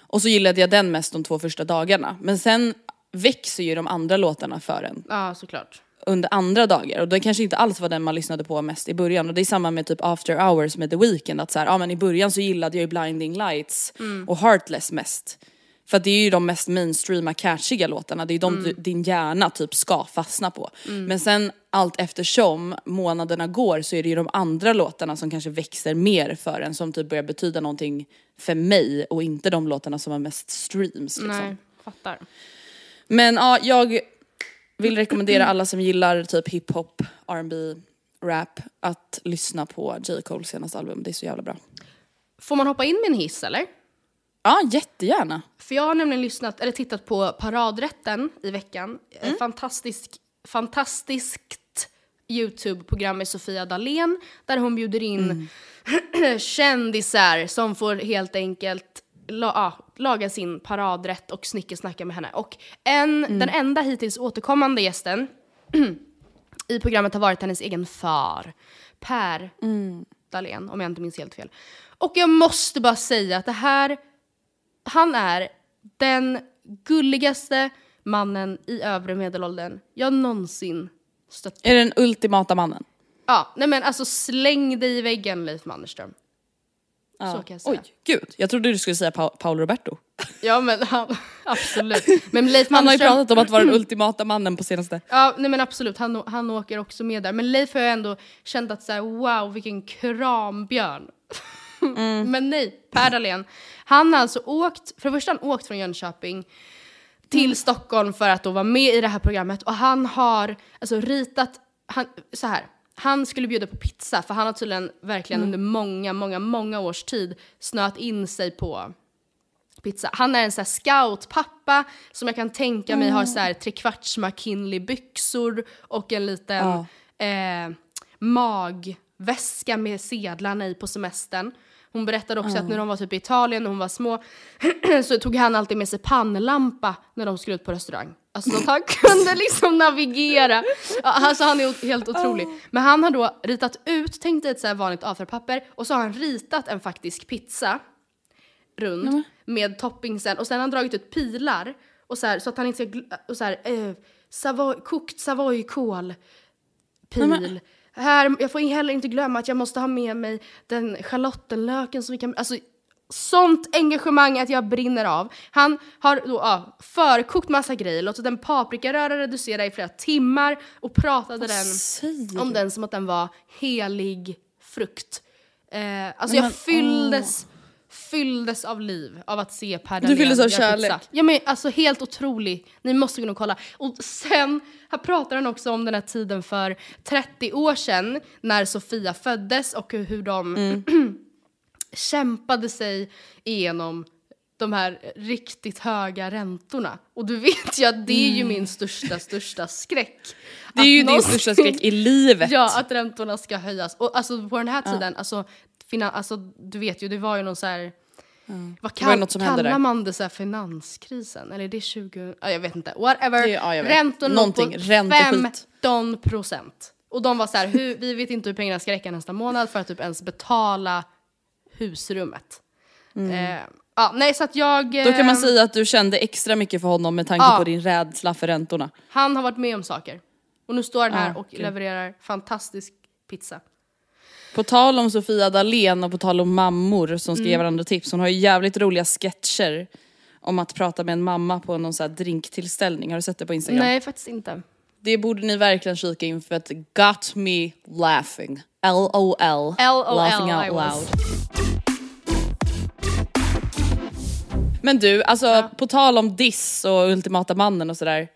Och så gillade jag den mest de två första dagarna. Men sen växer ju de andra låtarna för en Ja, såklart. Under andra dagar och det kanske inte alls var den man lyssnade på mest i början och det är samma med typ After Hours med The Weeknd att så här, ja men i början så gillade jag ju Blinding Lights och Heartless mest. För det är ju de mest mainstreama catchiga låtarna, det är de du, din hjärna typ ska fastna på. Men sen allt eftersom månaderna går så är det ju de andra låtarna som kanske växer mer för en som typ börjar betyda någonting för mig och inte de låtarna som har mest streams liksom. Nej, fattar. Men ja, jag vill rekommendera alla som gillar typ hiphop, R&B, rap att lyssna på J. Coles senaste album. Det är så jävla bra. Får man hoppa in med en hiss eller? Ja, jättegärna. För jag har nämligen lyssnat, eller tittat på Paradrätten i veckan. Mm. Ett Fantastisk, fantastiskt YouTube-program med Sofia Dalén där hon bjuder in Mm. (clears throat) kändisar som får helt enkelt la, ja, laga sin paradrätt och snickersnacka med henne. Och en, Mm. den enda hittills återkommande gästen (clears throat) i programmet har varit hennes egen far, Per Mm. Dahlén, om jag inte minns helt fel. Och jag måste bara säga att det här, han är den gulligaste mannen i övre medelåldern jag någonsin stött på. Är den ultimata mannen? Ja, nej men alltså släng dig i väggen Leif Mannerström. Så kan jag säga. Oj, gud. Jag trodde du skulle säga pa- Paolo Roberto. Ja men han, (laughs) absolut. Men Leif Han har ju pratat om att vara den (clears throat) ultimata mannen på senaste. Ja, nej men absolut, han, han åker också med där. Men Leif har jag ändå känt att så här, wow vilken krambjörn. (laughs) men nej, Per Dahlén. Han har alltså åkt, för det första han åkt från Jönköping till Stockholm för att då vara med i det här programmet och han har alltså ritat, han, så här. Han skulle bjuda på pizza för han har tydligen verkligen under många, många, många års tid snöat in sig på pizza. Han är en så här scoutpappa som jag kan tänka mig har så här trekvarts McKinley byxor och en liten eh, magväska med sedlarna i på semestern. Hon berättade också att när de var typ i Italien när hon var små (clears throat) så tog han alltid med sig pannlampa när de skulle ut på restaurang. Alltså han kunde liksom navigera. Alltså han är helt otrolig. Men han har då ritat ut, tänk dig ett så här vanligt A4-papper och så har han ritat en faktisk pizza rund med toppingsen och sen har han dragit ut pilar och så, här, så att han inte ska och så här, eh, Savoy, kokt savoykål pil. Här, jag får heller inte glömma att jag måste ha med mig den schalottenlöken som vi kan... Alltså, sånt engagemang att jag brinner av. Han har då ja, förkokt massa grejer, låtit en paprikaröra reducera i flera timmar och pratade den om den som att den var helig frukt. Eh, alltså jag Men, fylldes, fylldes av liv av att se Per Du fylldes av göra pizza. kärlek. Ja men alltså helt otrolig. Ni måste gå och kolla. Och sen, här pratar han också om den här tiden för 30 år sedan när Sofia föddes och hur, hur de Mm. (clears throat) kämpade sig igenom de här riktigt höga räntorna. Och du vet ju att det är ju min största, största skräck. Mm. Det är ju din största skräck i livet. Ja, att räntorna ska höjas. Och alltså på den här tiden, alltså, finan- alltså du vet ju, det var ju någon så här... Vad var ju kall- kallar man det? Så här, finanskrisen? Eller är det 20... Ja, jag vet inte. Whatever. Det- ja. Räntorna låg på Ränteskit. 15 procent. Och de var så här, hur, vi vet inte hur pengarna ska räcka nästa månad för att typ ens betala husrummet. Eh, ja, nej, så att jag... Mm. Då kan man eh, säga att du kände extra mycket för honom med tanke Ja. på din rädsla för räntorna. Han har varit med om saker. Och nu står han här Ja, och okej. levererar fantastisk pizza. På tal om Sofia Dalén och på tal om mammor som ska ge Mm. varandra tips. Hon har ju jävligt roliga sketcher om att prata med en mamma på någon sån här drinktillställning. Har du sett det på Instagram? Nej, faktiskt inte. Det borde ni verkligen kika in för att got me laughing. LOL. LOL, Laughing I out was. loud. Men du, alltså på tal om diss och ultimata mannen och sådär.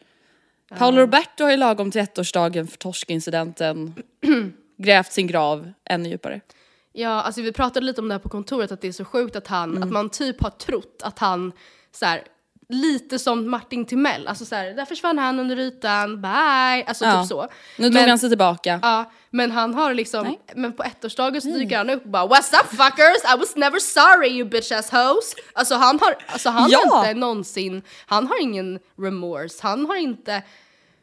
Paolo Roberto har ju lagom till ettårsdagen för torskincidenten (clears throat) grävt sin grav ännu djupare. Ja, alltså vi pratade lite om det här på kontoret, att det är så sjukt att han, Mm. att man typ har trott att han så här, lite som Martin Timell, alltså så här, där försvann han under ytan, bye, alltså Ja. typ så. Nu drog Men- han sig tillbaka. Ja, men han har liksom, Nej. men på ettårsdagen så dyker han upp och bara What's up fuckers? I was never sorry you bitch ass hoes. Alltså han har, alltså han Ja. har inte någonsin, han har ingen remorse, han har inte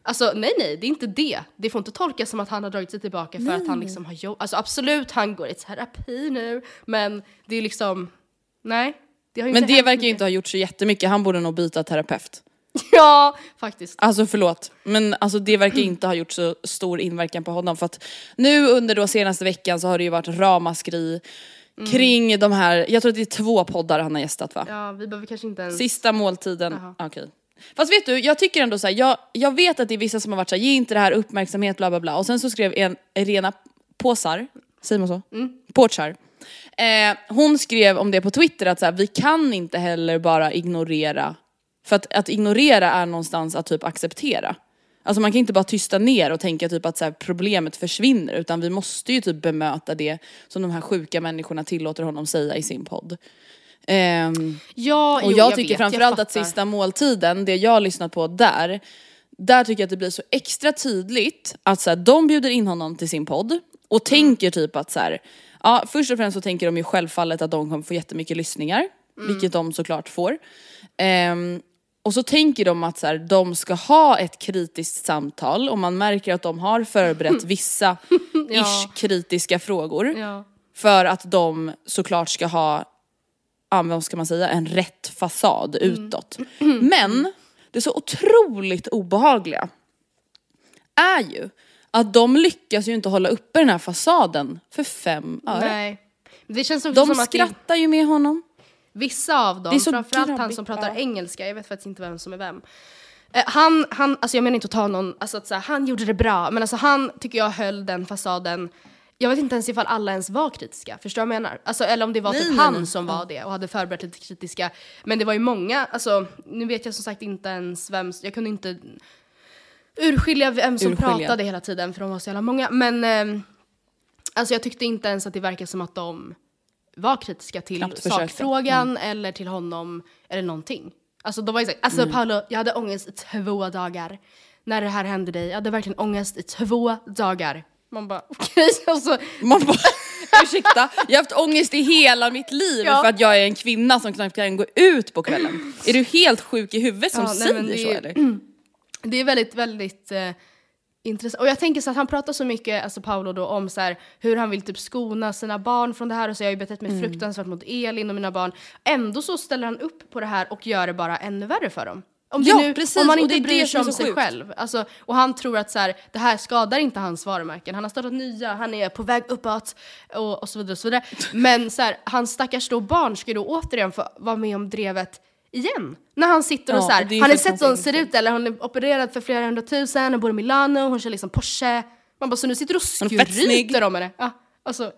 Alltså nej nej, det är inte det. Det får inte tolkas som att han har dragit sig tillbaka för att han liksom har jobb. Alltså absolut, han går i terapi nu, men det är liksom, nej. Det Men det verkar ju inte ha gjort så jättemycket, han borde nog byta terapeut. (laughs) Ja, faktiskt. Alltså förlåt, men alltså det verkar inte ha gjort så stor inverkan på honom för att nu under då senaste veckan så har det ju varit ramaskri kring de här, jag tror att det är två poddar han har gästat va? Ja, vi behöver kanske inte ens... Sista måltiden, okej. Fast vet du, jag tycker ändå så här, jag, jag vet att det är vissa som har varit såhär, ge inte det här uppmärksamhet bla bla bla och sen så skrev en Irena Påsar, säger man så? Påsar. Eh, hon skrev om det på Twitter att så här, vi kan inte heller bara ignorera, för att, att ignorera är någonstans att typ acceptera. Alltså man kan inte bara tysta ner och tänka typ att så här, problemet försvinner utan vi måste ju typ bemöta det som de här sjuka människorna tillåter honom säga i sin podd. Ehm, Ja, och jo, jag tycker vet, framförallt jag att sista måltiden, det jag har lyssnat på där, där tycker jag att det blir så extra tydligt att så här, de bjuder in honom till sin podd och tänker typ att så här, ja först och främst så tänker de ju självfallet att de kommer få jättemycket lyssningar, vilket de såklart får. Ehm, och så tänker de att så här, de ska ha ett kritiskt samtal och man märker att de har förberett (laughs) vissa Ja. ish kritiska frågor. Ja. För att de såklart ska ha, ja, vad ska man säga, en rätt fasad utåt. Men det så otroligt obehagliga är ju att de lyckas ju inte hålla uppe den här fasaden för fem öre. Nej. Det känns också De som att skrattar ju med honom. vissa av dem, framförallt han grabbigt, som pratar ja. engelska, jag vet faktiskt inte vem som är vem. Eh, han, han, alltså jag menar inte att ta någon, alltså att här, han gjorde det bra, men alltså han tycker jag höll den fasaden jag vet inte ens ifall alla ens var kritiska, förstår du vad jag menar? Alltså, eller om det var Nej, typ nej, han nej. som var det och hade förberett lite kritiska. Men det var ju många, alltså nu vet jag som sagt inte ens vem, jag kunde inte urskilja vem som Urskilja. pratade hela tiden för de var så jävla många. Men ehm, alltså jag tyckte inte ens att det verkade som att de var kritiska till sakfrågan eller till honom eller någonting. Alltså de var ju såhär, alltså Mm. Paolo, jag hade ångest i två dagar när det här hände dig. Jag hade verkligen ångest i två dagar. Man bara (laughs) okej, alltså. Man bara, (laughs) ursäkta, jag har haft ångest i hela mitt liv Ja. för att jag är en kvinna som knappt kan gå ut på kvällen. Är du helt sjuk i huvudet som Ja, nej, säger det så eller? (clears throat) Det är väldigt, väldigt eh, intressant. Och jag tänker så att han pratar så mycket, alltså Paolo då, om så här, hur han vill typ skona sina barn från det här och så jag har ju betett mig Mm. fruktansvärt mot Elin och mina barn. Ändå så ställer han upp på det här och gör det bara ännu värre för dem. Om, Ja, nu, precis, om man inte bryr sig om sig sjukt. själv. Alltså, och han tror att så här, det här skadar inte hans varumärken. Han har startat nya, han är på väg uppåt och, och så vidare. Och så vidare. Men så här, hans stackars då barn ska ju då återigen få vara med om drevet igen. När han sitter och Ja, så här, är har för sett att hon ser ut eller hon är opererad för flera hundratusen, hon bor i Milano, hon kör liksom Porsche. Man bara så nu sitter du och skryter om henne. Ja, alltså,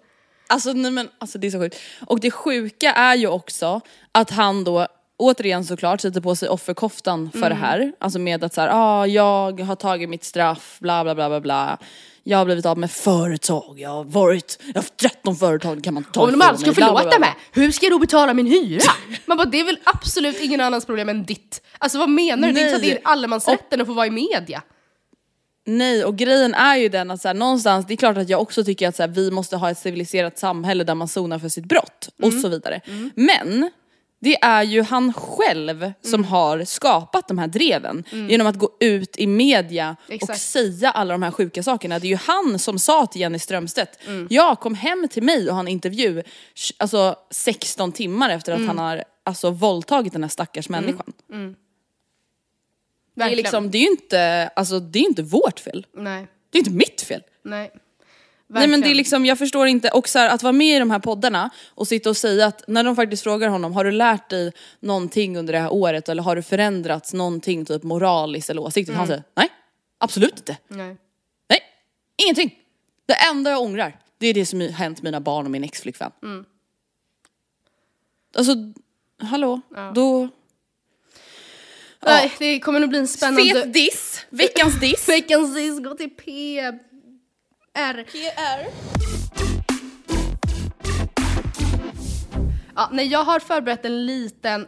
Alltså nej men alltså det är så sjukt. Och det sjuka är ju också att han då återigen såklart sätter på sig offerkoftan för Mm. det här. Alltså med att såhär, ah, jag har tagit mitt straff, bla bla bla bla bla. Jag har blivit av med företag, jag har varit, jag har haft 13 företag kan man ta om de aldrig ska mig, bla, bla, förlåta bla. mig, hur ska jag då betala min hyra? Man bara det är väl absolut ingen annans problem än ditt. Alltså vad menar du? Det är inte att det är Nej. allemansrätten att få vara i media. Nej och grejen är ju den att så här, någonstans, det är klart att jag också tycker att så här, vi måste ha ett civiliserat samhälle där man sonar för sitt brott och Mm. så vidare. Men det är ju han själv som Mm. har skapat de här dreven genom att gå ut i media och Exakt. säga alla de här sjuka sakerna. Det är ju han som sa till Jenny Strömstedt, Mm. jag kom hem till mig och har en intervju alltså 16 timmar efter att Mm. han har alltså, våldtagit den här stackars människan. Det är, liksom, det är ju inte, alltså, det är inte vårt fel. Nej, Det är inte mitt fel. nej. Nej men det är Verkligen. liksom, jag förstår inte, och så här, att vara med i de här poddarna och sitta och säga att när de faktiskt frågar honom, har du lärt dig någonting under det här året eller har du förändrats någonting typ moraliskt eller åsiktigt? Han säger nej, absolut inte. Nej. Nej, ingenting. Det enda jag ångrar, det är det som hänt mina barn och min exflickvän. Alltså, hallå, då... Nej, det kommer nog bli en spännande... Fet diss, veckans diss. (laughs) Veckans diss går till PR. Ja, nej, jag har förberett en liten,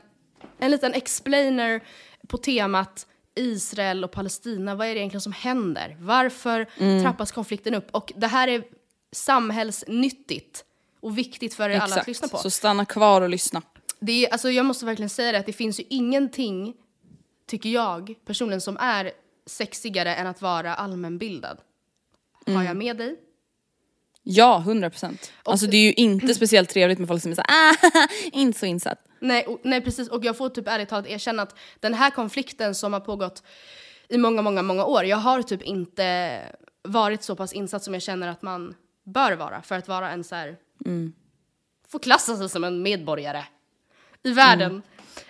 en liten explainer på temat Israel och Palestina. Vad är det egentligen som händer? Varför Mm. trappas konflikten upp? Och det här är samhällsnyttigt och viktigt för er alla att lyssna på. så stanna kvar och lyssna. Det är, alltså jag måste verkligen säga det att det finns ju ingenting, tycker jag personligen, som är sexigare än att vara allmänbildad. Har Mm. jag med dig? Ja, 100 procent. Alltså det är ju inte (clears throat) speciellt trevligt med folk som är såhär, ah, (laughs) inte så insatt. Nej, och, nej precis, och jag får typ ärligt talat erkänna att den här konflikten som har pågått i många, många, många år, jag har typ inte varit så pass insatt som jag känner att man bör vara för att vara en så här, få klassa sig som en medborgare i världen.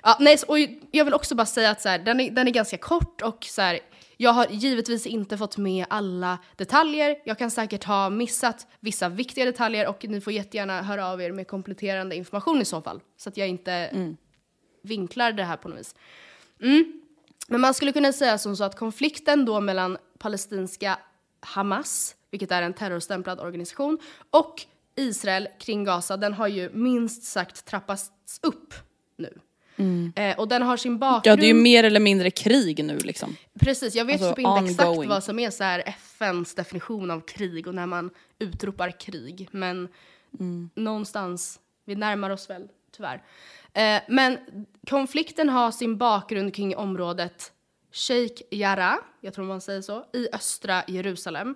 Ja, nej, och jag vill också bara säga att så här, den, är, den är ganska kort och så här, jag har givetvis inte fått med alla detaljer. Jag kan säkert ha missat vissa viktiga detaljer och ni får jättegärna höra av er med kompletterande information i så fall. Så att jag inte vinklar det här på något vis. Mm. Men man skulle kunna säga som så att konflikten då mellan palestinska Hamas, vilket är en terrorstämplad organisation, och Israel kring Gaza, den har ju minst sagt trappats upp nu. Eh, och den har sin bakgrund... Ja det är ju mer eller mindre krig nu liksom. Precis, jag vet Alltså, typ inte exakt ongoing. vad som är så här FNs definition av krig och när man utropar krig. Men någonstans, vi närmar oss väl tyvärr. Eh, men konflikten har sin bakgrund kring området Sheikh Jarrah, jag tror man säger så, i östra Jerusalem.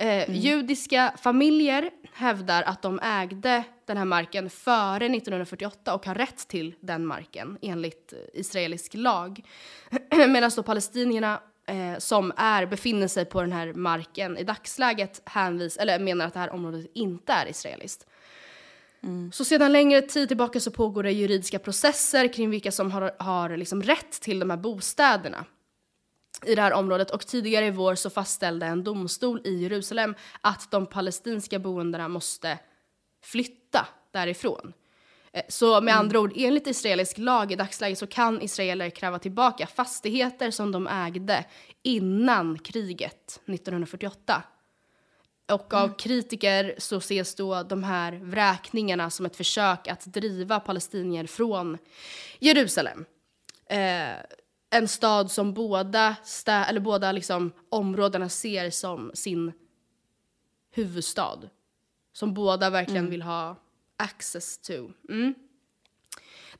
Eh, Judiska familjer hävdar att de ägde den här marken före 1948 och har rätt till den marken enligt eh, israelisk lag. (clears throat) Medan då palestinierna eh, som är, befinner sig på den här marken i dagsläget hänvis, eller menar att det här området inte är israeliskt. Så sedan längre tid tillbaka så pågår det juridiska processer kring vilka som har, har liksom rätt till de här bostäderna i det här området och tidigare i vår så fastställde en domstol i Jerusalem att de palestinska boendena måste flytta därifrån. Eh, Så med andra ord, enligt israelisk lag i dagsläget så kan israeler kräva tillbaka fastigheter som de ägde innan kriget 1948. Och av kritiker så ses då de här vräkningarna som ett försök att driva palestinier från Jerusalem. Eh, en stad som båda, stä- eller båda liksom områdena ser som sin huvudstad. Som båda verkligen vill ha access to. Mm.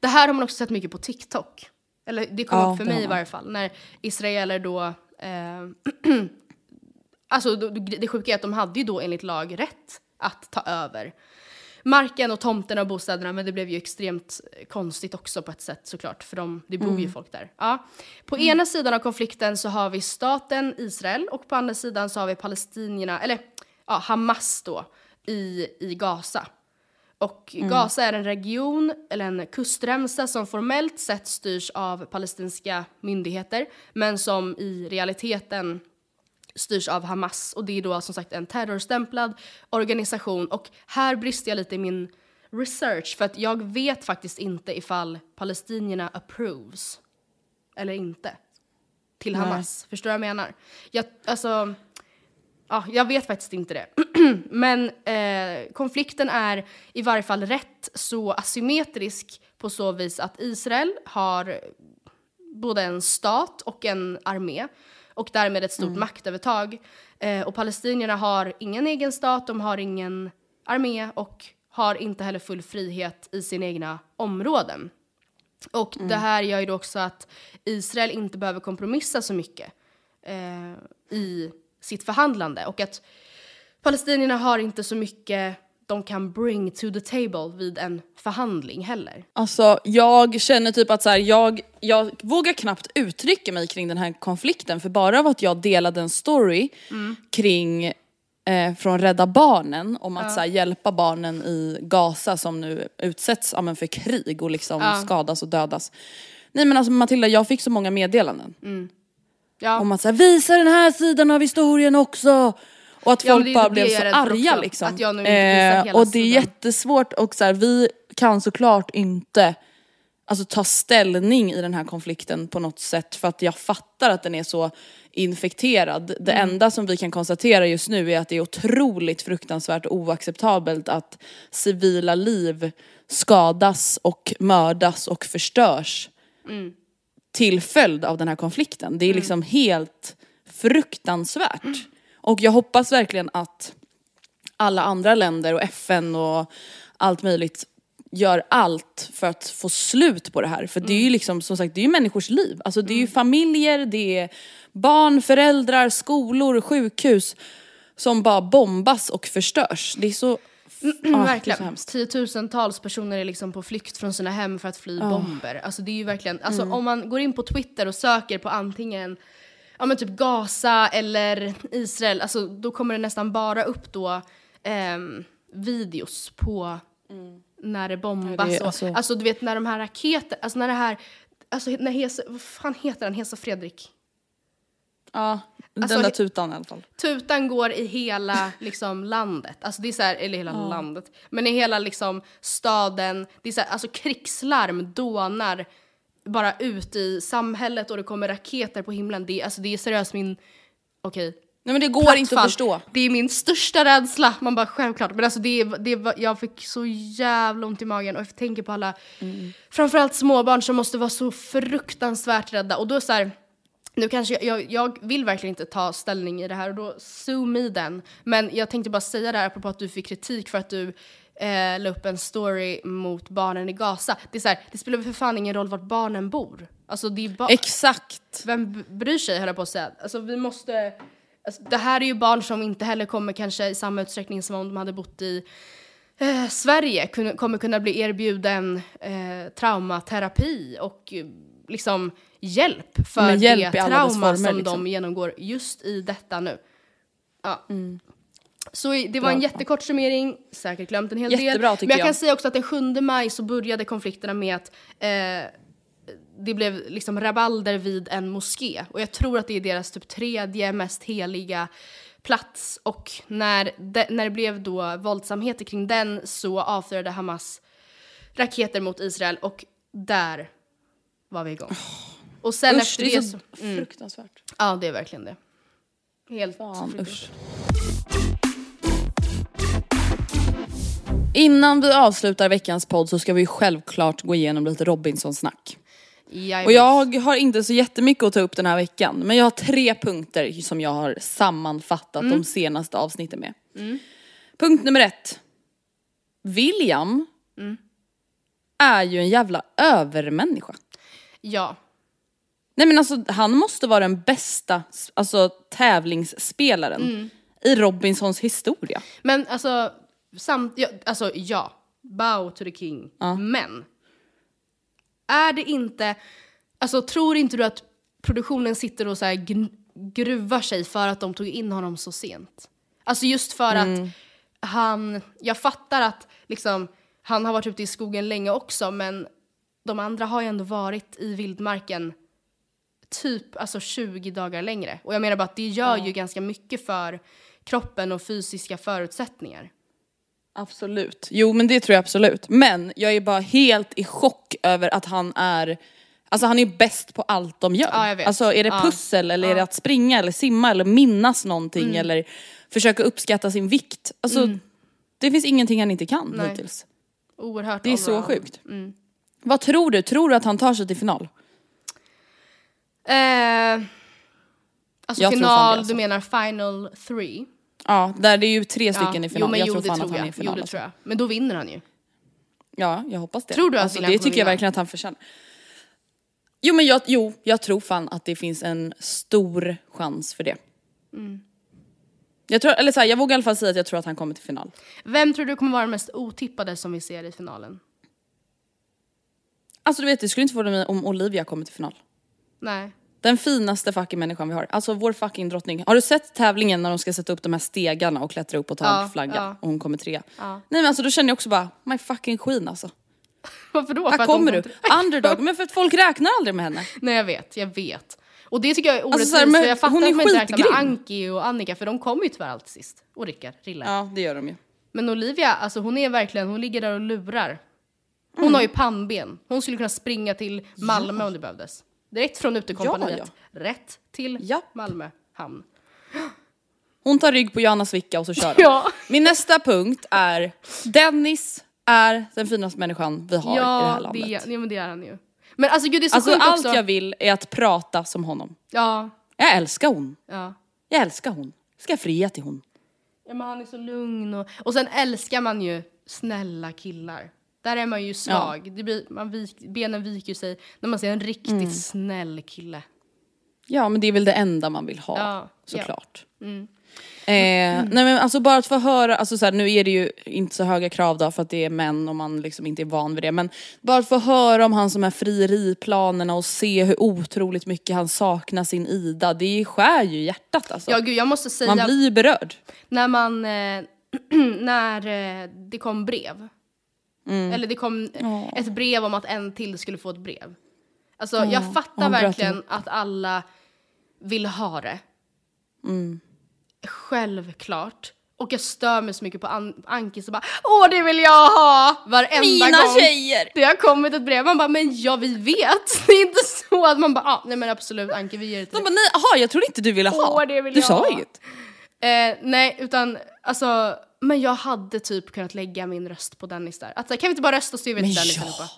Det här har man också sett mycket på TikTok. Eller det kom Ja, upp för mig i varje fall. När israeler då... Eh, (clears throat) alltså det sjuka är att de hade ju då enligt lag rätt att ta över marken och tomterna och bostäderna men det blev ju extremt eh, konstigt också på ett sätt såklart för de, det bor ju Mm. folk där. Ja. På ena sidan av konflikten så har vi staten Israel och på andra sidan så har vi palestinierna, eller ja, Hamas då, i, i Gaza. Och Mm. Gaza är en region, eller en kustremsa som formellt sett styrs av palestinska myndigheter men som i realiteten styrs av Hamas och det är då som sagt en terrorstämplad organisation och här brister jag lite i min research för att jag vet faktiskt inte ifall palestinierna approves eller inte till Nej. Hamas. Förstår du vad jag menar? Jag, alltså, ja, jag vet faktiskt inte det. (clears throat) Men eh, konflikten är i varje fall rätt så asymmetrisk på så vis att Israel har både en stat och en armé och därmed ett stort maktövertag. Eh, och palestinierna har ingen egen stat, de har ingen armé och har inte heller full frihet i sina egna områden. Och det här gör ju då också att Israel inte behöver kompromissa så mycket eh, i sitt förhandlande och att palestinierna har inte så mycket de kan bring to the table vid en förhandling heller. Alltså jag känner typ att så här, jag, jag vågar knappt uttrycka mig kring den här konflikten för bara av att jag delade en story kring eh, från Rädda Barnen om att så här, hjälpa barnen i Gaza som nu utsätts ja, för krig och liksom Ja. skadas och dödas. Nej men alltså Matilda jag fick så många meddelanden Ja. om att så här, visa den här sidan av historien också. Och att Ja, folk är bara blev så arga också, liksom. att jag nu hela och det är jättesvårt och så här, vi kan såklart inte alltså, ta ställning i den här konflikten på något sätt för att jag fattar att den är så infekterad. Det Mm. enda som vi kan konstatera just nu är att det är otroligt fruktansvärt och oacceptabelt att civila liv skadas och mördas och förstörs Mm. till följd av den här konflikten. Det är liksom helt fruktansvärt. Och jag hoppas verkligen att alla andra länder och FN och allt möjligt gör allt för att få slut på det här. För det är ju liksom som sagt, det är ju människors liv. Alltså det är ju familjer, det är barn, föräldrar, skolor, sjukhus som bara bombas och förstörs. Det är så... Mm, Ah, verkligen. Tiotusentals personer är liksom på flykt från sina hem för att fly Ah. bomber. Alltså det är ju verkligen, alltså Mm. om man går in på Twitter och söker på antingen ja men typ Gaza eller Israel, alltså då kommer det nästan bara upp då ehm, videos på när det bombas. Ja, det är och, alltså- alltså... du vet när de här raketer, alltså när det här, alltså när Hesa, vad fan heter han, Hesa Fredrik? Ja, Alltså, den där he- tutan i alla fall. Tutan går i hela liksom, landet, alltså det är så här, eller hela landet, men i hela liksom, staden, det är så här, alltså krigslarm dånar bara ut i samhället och det kommer raketer på himlen. Det, alltså, det är seriöst min, okej. Nej men det går platt inte att förstå. Det är min största rädsla. Man bara självklart. Men alltså det, det, jag fick så jävla ont i magen och jag tänker på alla, framförallt småbarn som måste vara så fruktansvärt rädda. Och då så här, nu kanske jag, jag, jag vill verkligen inte ta ställning i det här och då sue me den. Men jag tänkte bara säga det här apropå att du fick kritik för att du eh, la upp en story mot barnen i Gaza. Det är så här, det spelar väl för fan ingen roll vart barnen bor. Alltså det är bara... Exakt. Vem bryr sig höll jag på att säga. Alltså vi måste... Alltså, det här är ju barn som inte heller kommer kanske i samma utsträckning som om de hade bott i eh, Sverige kun, kommer kunna bli erbjuden eh, traumaterapi och liksom hjälp för hjälp det trauma former, som liksom. de genomgår just i detta nu. Ja. Så det var Bra. en jättekort summering, säkert glömt en hel del. Jättebra, tycker Men jag kan jag. säga också att den 7 maj så började konflikterna med att eh, det blev liksom rabalder vid en moské. Och jag tror att det är deras typ tredje mest heliga plats. Och när det, när det blev då våldsamheter kring den så avfyrade Hamas raketer mot Israel och där var vi igång. Och sen Usch, efter det det är så... så Mm, fruktansvärt. ja, det är verkligen det. Helt Fan fruktansvärt. usch. Innan vi avslutar veckans podd så ska vi självklart gå igenom lite Robinson-snack. Jajamän. Och jag har inte så jättemycket att ta upp den här veckan men jag har tre punkter som jag har sammanfattat Mm. de senaste avsnitten med. Punkt nummer ett. William Mm. är ju en jävla övermänniska. Ja. Nej men alltså han måste vara den bästa alltså, tävlingsspelaren Mm. i Robinsons historia. Men alltså, samt, ja, alltså ja, bow to the king. Men, är det inte, alltså tror inte du att produktionen sitter och så här gruvar sig för att de tog in honom så sent? Alltså just för att han, jag fattar att liksom, han har varit ute i skogen länge också men de andra har ju ändå varit i vildmarken typ alltså 20 dagar längre. Och jag menar bara att det gör ju ganska mycket för kroppen och fysiska förutsättningar. Absolut. Jo men det tror jag absolut. Men jag är bara helt i chock över att han är Alltså han är bäst på allt de gör. Ja, jag vet. Alltså är det Ja. pussel eller är det att springa eller simma eller minnas någonting Mm. eller försöka uppskatta sin vikt. Alltså det finns ingenting han inte kan Nej. hittills. Oerhört Det är så sjukt. Mm. Vad tror du? Tror du att han tar sig till final? Eh, alltså Jag final, alltså. du menar final three? Ja, där det är ju tre stycken ja. i final. Jo, men jag jo, tror fan tror att han är i final. Jo, det alltså. tror jag. Men då vinner han ju. Ja, jag hoppas det. Tror du att alltså, Det tycker jag verkligen att han förtjänar. Jo men jag, jo, jag tror fan att det finns en stor chans för det. Mm. Jag, tror, eller så här, jag vågar i alla fall säga att jag tror att han kommer till final. Vem tror du kommer vara den mest otippade som vi ser i finalen? Alltså du vet, det skulle inte förvåna mig om Olivia kommer till final. Nej. Den finaste fucking människan vi har. Alltså vår fucking drottning. Har du sett tävlingen när de ska sätta upp de här stegarna och klättra upp och ta Ja, en flagga? ja. Och hon kommer trea. Ja. Nej men alltså då känner jag också bara, my fucking queen alltså. (laughs) Varför då? För Här de kommer kom du. till- (laughs) Underdog. Men för att folk räknar aldrig med henne. Nej jag vet, jag vet. Och det tycker jag är Alltså, orättvist så här, men för jag fattar hon är att man inte räknar med. Anki och Annika för de kommer ju tyvärr alltid sist. Och Rickard, Rille. Ja det gör de ju. Men Olivia, alltså hon är verkligen, hon ligger där och lurar. Hon Mm. har ju pannben. Hon skulle kunna springa till Malmö om det behövdes. Direkt från utekompaniet. Rätt till Ja. Malmö hamn. Hon tar rygg på Johanna Svicka och så kör. Ja. Min nästa punkt är Dennis är den finaste människan vi har i det här Ja, landet. det, ja, men det är han ju. Men alltså gud det är så alltså sjukt allt också. jag vill är att prata som honom. Ja, Jag älskar hon. ja. Jag älskar hon. Ska jag fria till hon. Ja men han är så lugn och, och sen älskar man ju snälla killar. Där är man ju svag. Det blir, man vik, benen viker sig när man ser en riktigt Mm. snäll kille. Ja men det är väl det enda man vill ha Ja, såklart. Mm. Eh, nej men alltså bara att få höra, alltså så här, nu är det ju inte så höga krav då för att det är män och man liksom inte är van vid det men bara att få höra om hans de här frieriplanerna och se hur otroligt mycket han saknar sin Ida, det skär ju hjärtat alltså. Ja gud jag måste säga, Man blir ju berörd. när man, eh, (clears throat) när eh, det kom brev. Mm. Eller det kom ett brev om att en till skulle få ett brev. Alltså Ja, jag fattar bröt verkligen ihop. att alla vill ha det. Mm. Självklart. Och jag stör mig så mycket på An- Anki så bara Åh det vill jag ha! Varenda Mina gång tjejer! det har kommit ett brev. Man bara men ja vi vet. (laughs) Det är inte så att man bara ah, nej men absolut Anki vi ger det till De bara nej, aha jag trodde inte du ville ha. Åh, det vill du jag sa ha. inget. Eh, nej utan alltså men jag hade typ kunnat lägga min röst på Dennis där. Att, så här, kan vi inte bara rösta och så vi Men till Dennis ja. allihopa?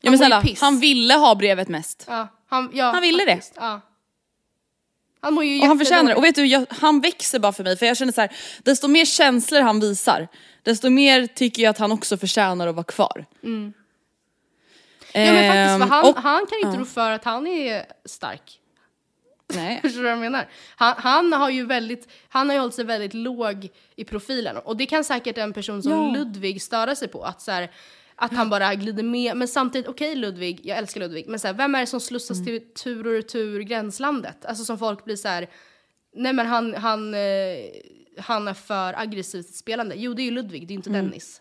Ja men snälla, han ville ha brevet mest. Ja, han, ja, Han ville det. faktiskt, Ja. Han mår ju Och han förtjänar det. Och vet du, jag, han växer bara för mig för jag känner så här, desto mer känslor han visar, desto mer tycker jag att han också förtjänar att vara kvar. Mm. Ja men faktiskt Ehm, för han, och- han kan inte ja. rå för att han är stark. Nej. (laughs) Förstår du vad jag menar? Han, han har ju väldigt, han har ju hållit sig väldigt låg i profilen och det kan säkert en person som Ja. Ludvig störa sig på. Att, så här, att han bara glider med, men samtidigt, okej Ludvig, jag älskar Ludvig, men så här, vem är det som slussas Mm. till tur och retur gränslandet? Alltså som folk blir så här, nej men han, han, eh, han är för aggressivt spelande. Jo det är ju Ludvig, det är inte Mm. Dennis.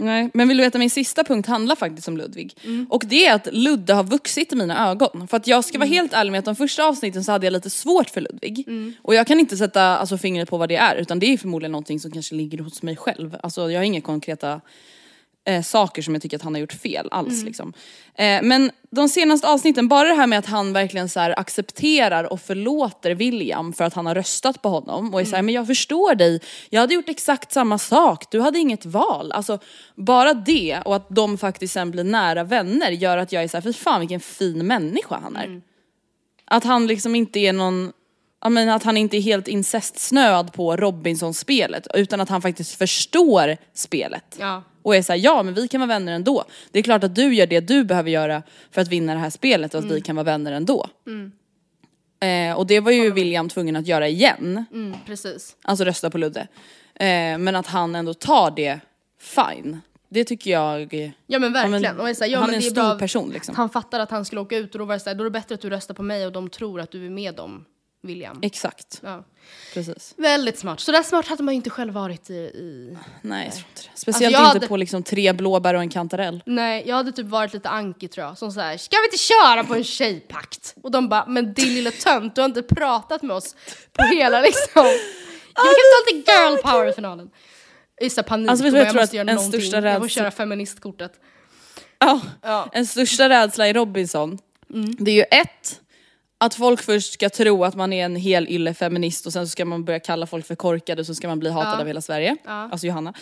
Nej, men vill du veta min sista punkt handlar faktiskt om Ludvig. Och det är att Ludde har vuxit i mina ögon. För att jag ska vara helt ärlig med att de första avsnitten så hade jag lite svårt för Ludvig. Och jag kan inte sätta alltså, fingret på vad det är utan det är förmodligen någonting som kanske ligger hos mig själv. Alltså jag har inga konkreta eh, saker som jag tycker att han har gjort fel alls liksom. Eh, men de senaste avsnitten, bara det här med att han verkligen så accepterar och förlåter William för att han har röstat på honom och är såhär, men jag förstår dig, jag hade gjort exakt samma sak, du hade inget val. Alltså bara det och att de faktiskt sen blir nära vänner gör att jag är såhär, fy fan vilken fin människa han är. Att han liksom inte är någon, jag menar att han inte är helt incestsnöad på Robinson-spelet utan att han faktiskt förstår spelet. Ja. Och är såhär, ja men vi kan vara vänner ändå. Det är klart att du gör det du behöver göra för att vinna det här spelet och att vi kan vara vänner ändå. Eh, och det var ju William tvungen att göra igen, Mm, precis. alltså rösta på Ludde. Eh, men att han ändå tar det fine. Det tycker jag, Ja men verkligen. Ja, men och jag säger, ja, han men är en stor bra. person, liksom. Han fattar att han skulle åka ut och då var det så här, då är det bättre att du röstar på mig och de tror att du är med dem, William. exakt, Ja. precis. Väldigt smart. Så där smart hade man ju inte själv varit i... i... Nej jag tror inte det. Speciellt jag inte hade- på liksom tre blåbär och en kantarell. Nej, jag hade typ varit lite anki tror jag. Som såhär, ska vi inte köra på en tjejpakt? Och de bara, men din lilla tönt, du har inte pratat med oss på hela liksom... Jag kan ta lite girl power i finalen. Det, panik. Alltså, bara, jag tror måste göra någonting. största Jag får rädsla- köra feministkortet. Ja. Ja. En största rädsla i Robinson, det är ju ett, att folk först ska tro att man är en hel ylle feminist och sen så ska man börja kalla folk för korkade och så ska man bli hatad Ja. av hela Sverige. Ja. Alltså Johanna.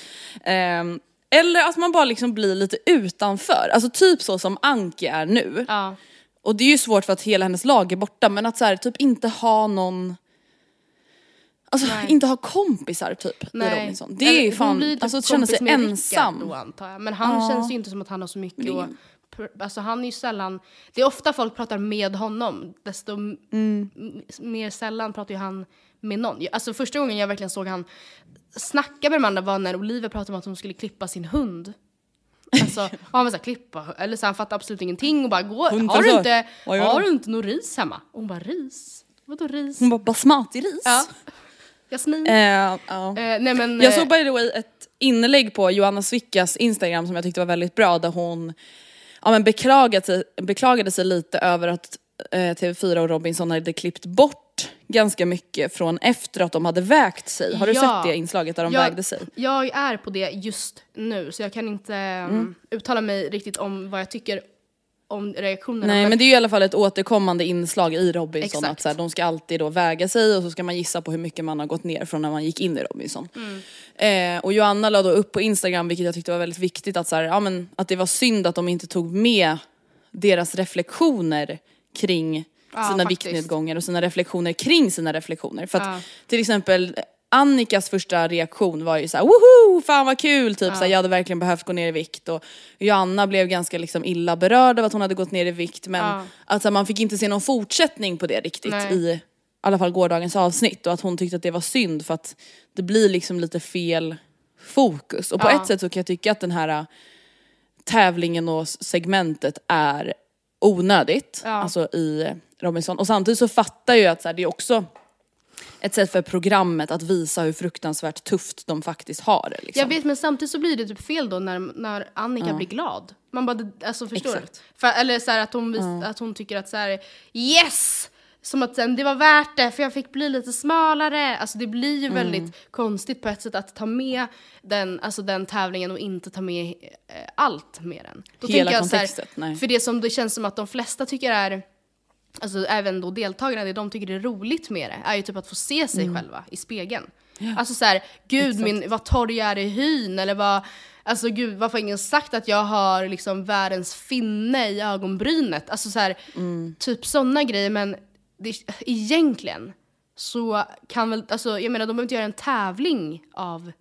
Ehm, eller att man bara liksom blir lite utanför, alltså typ så som Anki är nu. Ja. Och det är ju svårt för att hela hennes lag är borta men att så här, typ inte ha någon Alltså Nej. inte ha kompisar typ i Nej. Robinson. Det är ju fan, typ alltså att känna sig ensam. Då, antar jag. Men han Ja. känns ju inte som att han har så mycket Men Alltså han är ju sällan, det är ofta folk pratar med honom, desto Mm. mer sällan pratar ju han med någon. Alltså första gången jag verkligen såg han snacka med de andra var när Olivia pratade om att hon skulle klippa sin hund. (laughs) Alltså, och han var såhär klippa, eller så han fattade absolut ingenting och bara gå, Hund har du för inte, gör har du? du inte någon ris hemma? Och hon bara ris? Vadå ris? Hon bara basmati-ris. Ja. Jasmin? Eh, ja. Eh, nej men... Jag eh, såg by the way ett inlägg på Johanna Svickas Instagram som jag tyckte var väldigt bra där hon ja, men beklagade, sig, beklagade sig lite över att eh, TV4 och Robinson hade klippt bort ganska mycket från efter att de hade vägt sig. Har du Ja. sett det inslaget där de jag, vägde sig? Jag är på det just nu så jag kan inte Mm. uttala mig riktigt om vad jag tycker om reaktionerna. Nej men det är ju i alla fall ett återkommande inslag i Robinson Exakt. att så här, de ska alltid då väga sig och så ska man gissa på hur mycket man har gått ner från när man gick in i Robinson. Mm. Eh, och Joanna la då upp på Instagram, vilket jag tyckte var väldigt viktigt, att, så här, ja, men, att det var synd att de inte tog med deras reflektioner kring Ja, sina faktiskt. viktnedgångar och sina reflektioner kring sina reflektioner. För att Ja. till exempel Annikas första reaktion var ju såhär woho, fan vad kul, typ såhär, jag hade verkligen behövt gå ner i vikt och Joanna blev ganska liksom illa berörd av att hon hade gått ner i vikt men Ja. att så här, man fick inte se någon fortsättning på det riktigt Nej. i i alla fall gårdagens avsnitt och att hon tyckte att det var synd för att det blir liksom lite fel fokus. Och på Ja. ett sätt så kan jag tycka att den här äh, tävlingen och segmentet är onödigt, Ja. alltså i Robinson. Och samtidigt så fattar jag att så här, det är också ett sätt för programmet att visa hur fruktansvärt tufft de faktiskt har det. Liksom. Jag vet men samtidigt så blir det typ fel då när, när Annika blir glad. Man bara, alltså förstår Exakt. du? För, eller så här, att, hon vis, att hon tycker att så här, yes! Som att sen, det var värt det för jag fick bli lite smalare. Alltså det blir ju väldigt konstigt på ett sätt att ta med den, alltså den tävlingen och inte ta med eh, allt med den. Då Hela jag här, kontextet, nej. För det som det känns som att de flesta tycker är Alltså även då deltagarna, det de tycker är roligt med det är ju typ att få se sig Mm. själva i spegeln. Alltså så här, gud min, vad torr jag är i hyn eller vad, alltså gud varför har ingen sagt att jag har liksom världens finne i ögonbrynet? Alltså så här, Mm. typ sådana grejer men det, egentligen så kan väl, alltså jag menar de behöver inte göra en tävling av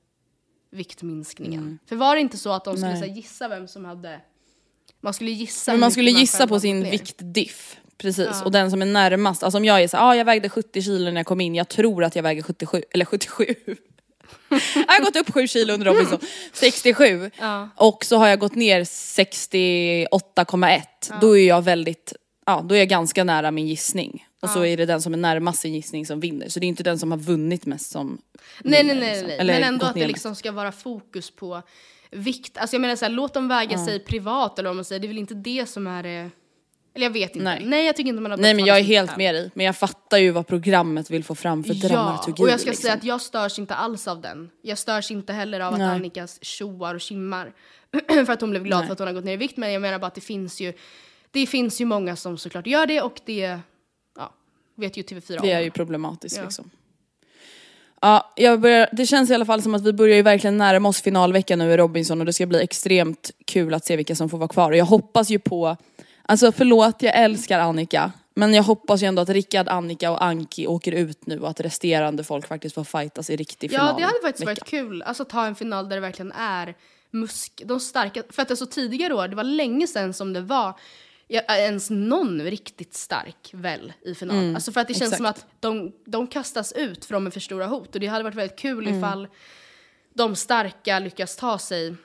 viktminskningen. För var det inte så att de skulle Mm. Här, gissa vem som hade, man skulle gissa Men man skulle gissa på sin viktdiff. Precis, Ja. och den som är närmast, alltså om jag är så ah, jag vägde 70 kilo när jag kom in, jag tror att jag väger 77, eller 77. (laughs) jag har gått upp 7 kilo under Robinson, 67. Ja. Och så har jag gått ner 68,1. Då är jag väldigt, ja då är jag ganska nära min gissning. Och så är det den som är närmast sin gissning som vinner. Så det är inte den som har vunnit mest som Nej nej vinner, nej, liksom. nej. Eller men ändå att det liksom ska vara fokus på vikt. Alltså jag menar såhär, låt dem väga sig privat eller vad man säger. Det är väl inte det som är det Eller jag vet inte. Nej. Nej, jag tycker inte man har Nej men jag är helt med dig. Men jag fattar ju vad programmet vill få fram för Ja, dramaturgi. och jag ska liksom. säga att jag störs inte alls av den. Jag störs inte heller av att Nej. Annika tjoar och kimmar. (clears throat) för att hon blev glad Nej. för att hon har gått ner i vikt. Men jag menar bara att det finns ju, det finns ju många som såklart gör det och det ja, vet ju TV4 Det är om. ju problematiskt Ja. liksom. Ja, jag börjar, det känns i alla fall som att vi börjar ju verkligen närma oss finalveckan nu i Robinson och det ska bli extremt kul att se vilka som får vara kvar. Och jag hoppas ju på, alltså förlåt jag älskar Annika, men jag hoppas ju ändå att Rickard, Annika och Anki åker ut nu och att resterande folk faktiskt får fightas i riktig final. Ja, det hade faktiskt varit kul. Alltså ta en final där det verkligen är musk, de starka. För att alltså tidigare år, det var länge sedan som det var ja, ens någon riktigt stark väl i final. Mm, alltså för att det känns som exakt. att de, de kastas ut från med för stora hot. Och det hade varit väldigt kul Mm. ifall de starka lyckas ta sig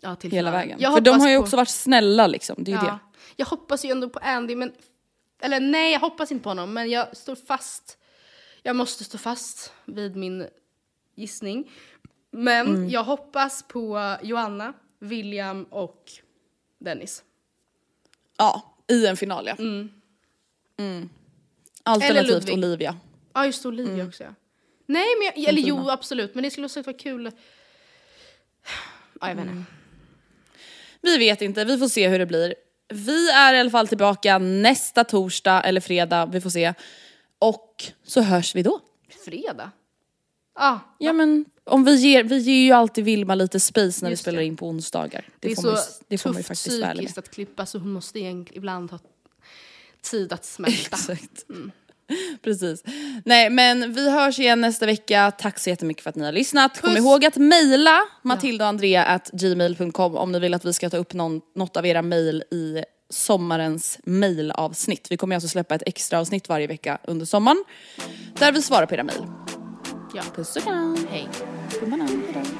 ja, till Hela vägen. Jag För de har ju på- också varit snälla liksom, det är ju ja. det. Jag hoppas ju ändå på Andy, men... Eller nej, jag hoppas inte på honom, men jag står fast. Jag måste stå fast vid min gissning. Men Mm. jag hoppas på Joanna, William och Dennis. Ja, i en final ja. Mm. Mm. Alternativt. Olivia. Ja, just Olivia Mm. också ja. Nej, men jag, eller jo, absolut, men det skulle också vara kul. Ja, jag vet Mm. inte. Vi vet inte, vi får se hur det blir. Vi är i alla fall tillbaka nästa torsdag eller fredag, vi får se. Och så hörs vi då. Fredag? Ah, Ja men om vi ger, vi ger ju alltid Vilma lite space när vi spelar det. in på onsdagar. Det, det är så man, det får tufft faktiskt psykiskt att klippa så hon måste egentligen ibland ha tid att smälta. (laughs) Exakt. (laughs) Precis. Nej men vi hörs igen nästa vecka. Tack så jättemycket för att ni har lyssnat. Kom Puss. ihåg att mejla matildaandrea.gmail.com om ni vill att vi ska ta upp någon, något av era mejl i sommarens mejlavsnitt. Vi kommer alltså släppa ett extra avsnitt varje vecka under sommaren där vi svarar på era mejl. Ja. Puss och kram. Hej. Gumman, hejdå.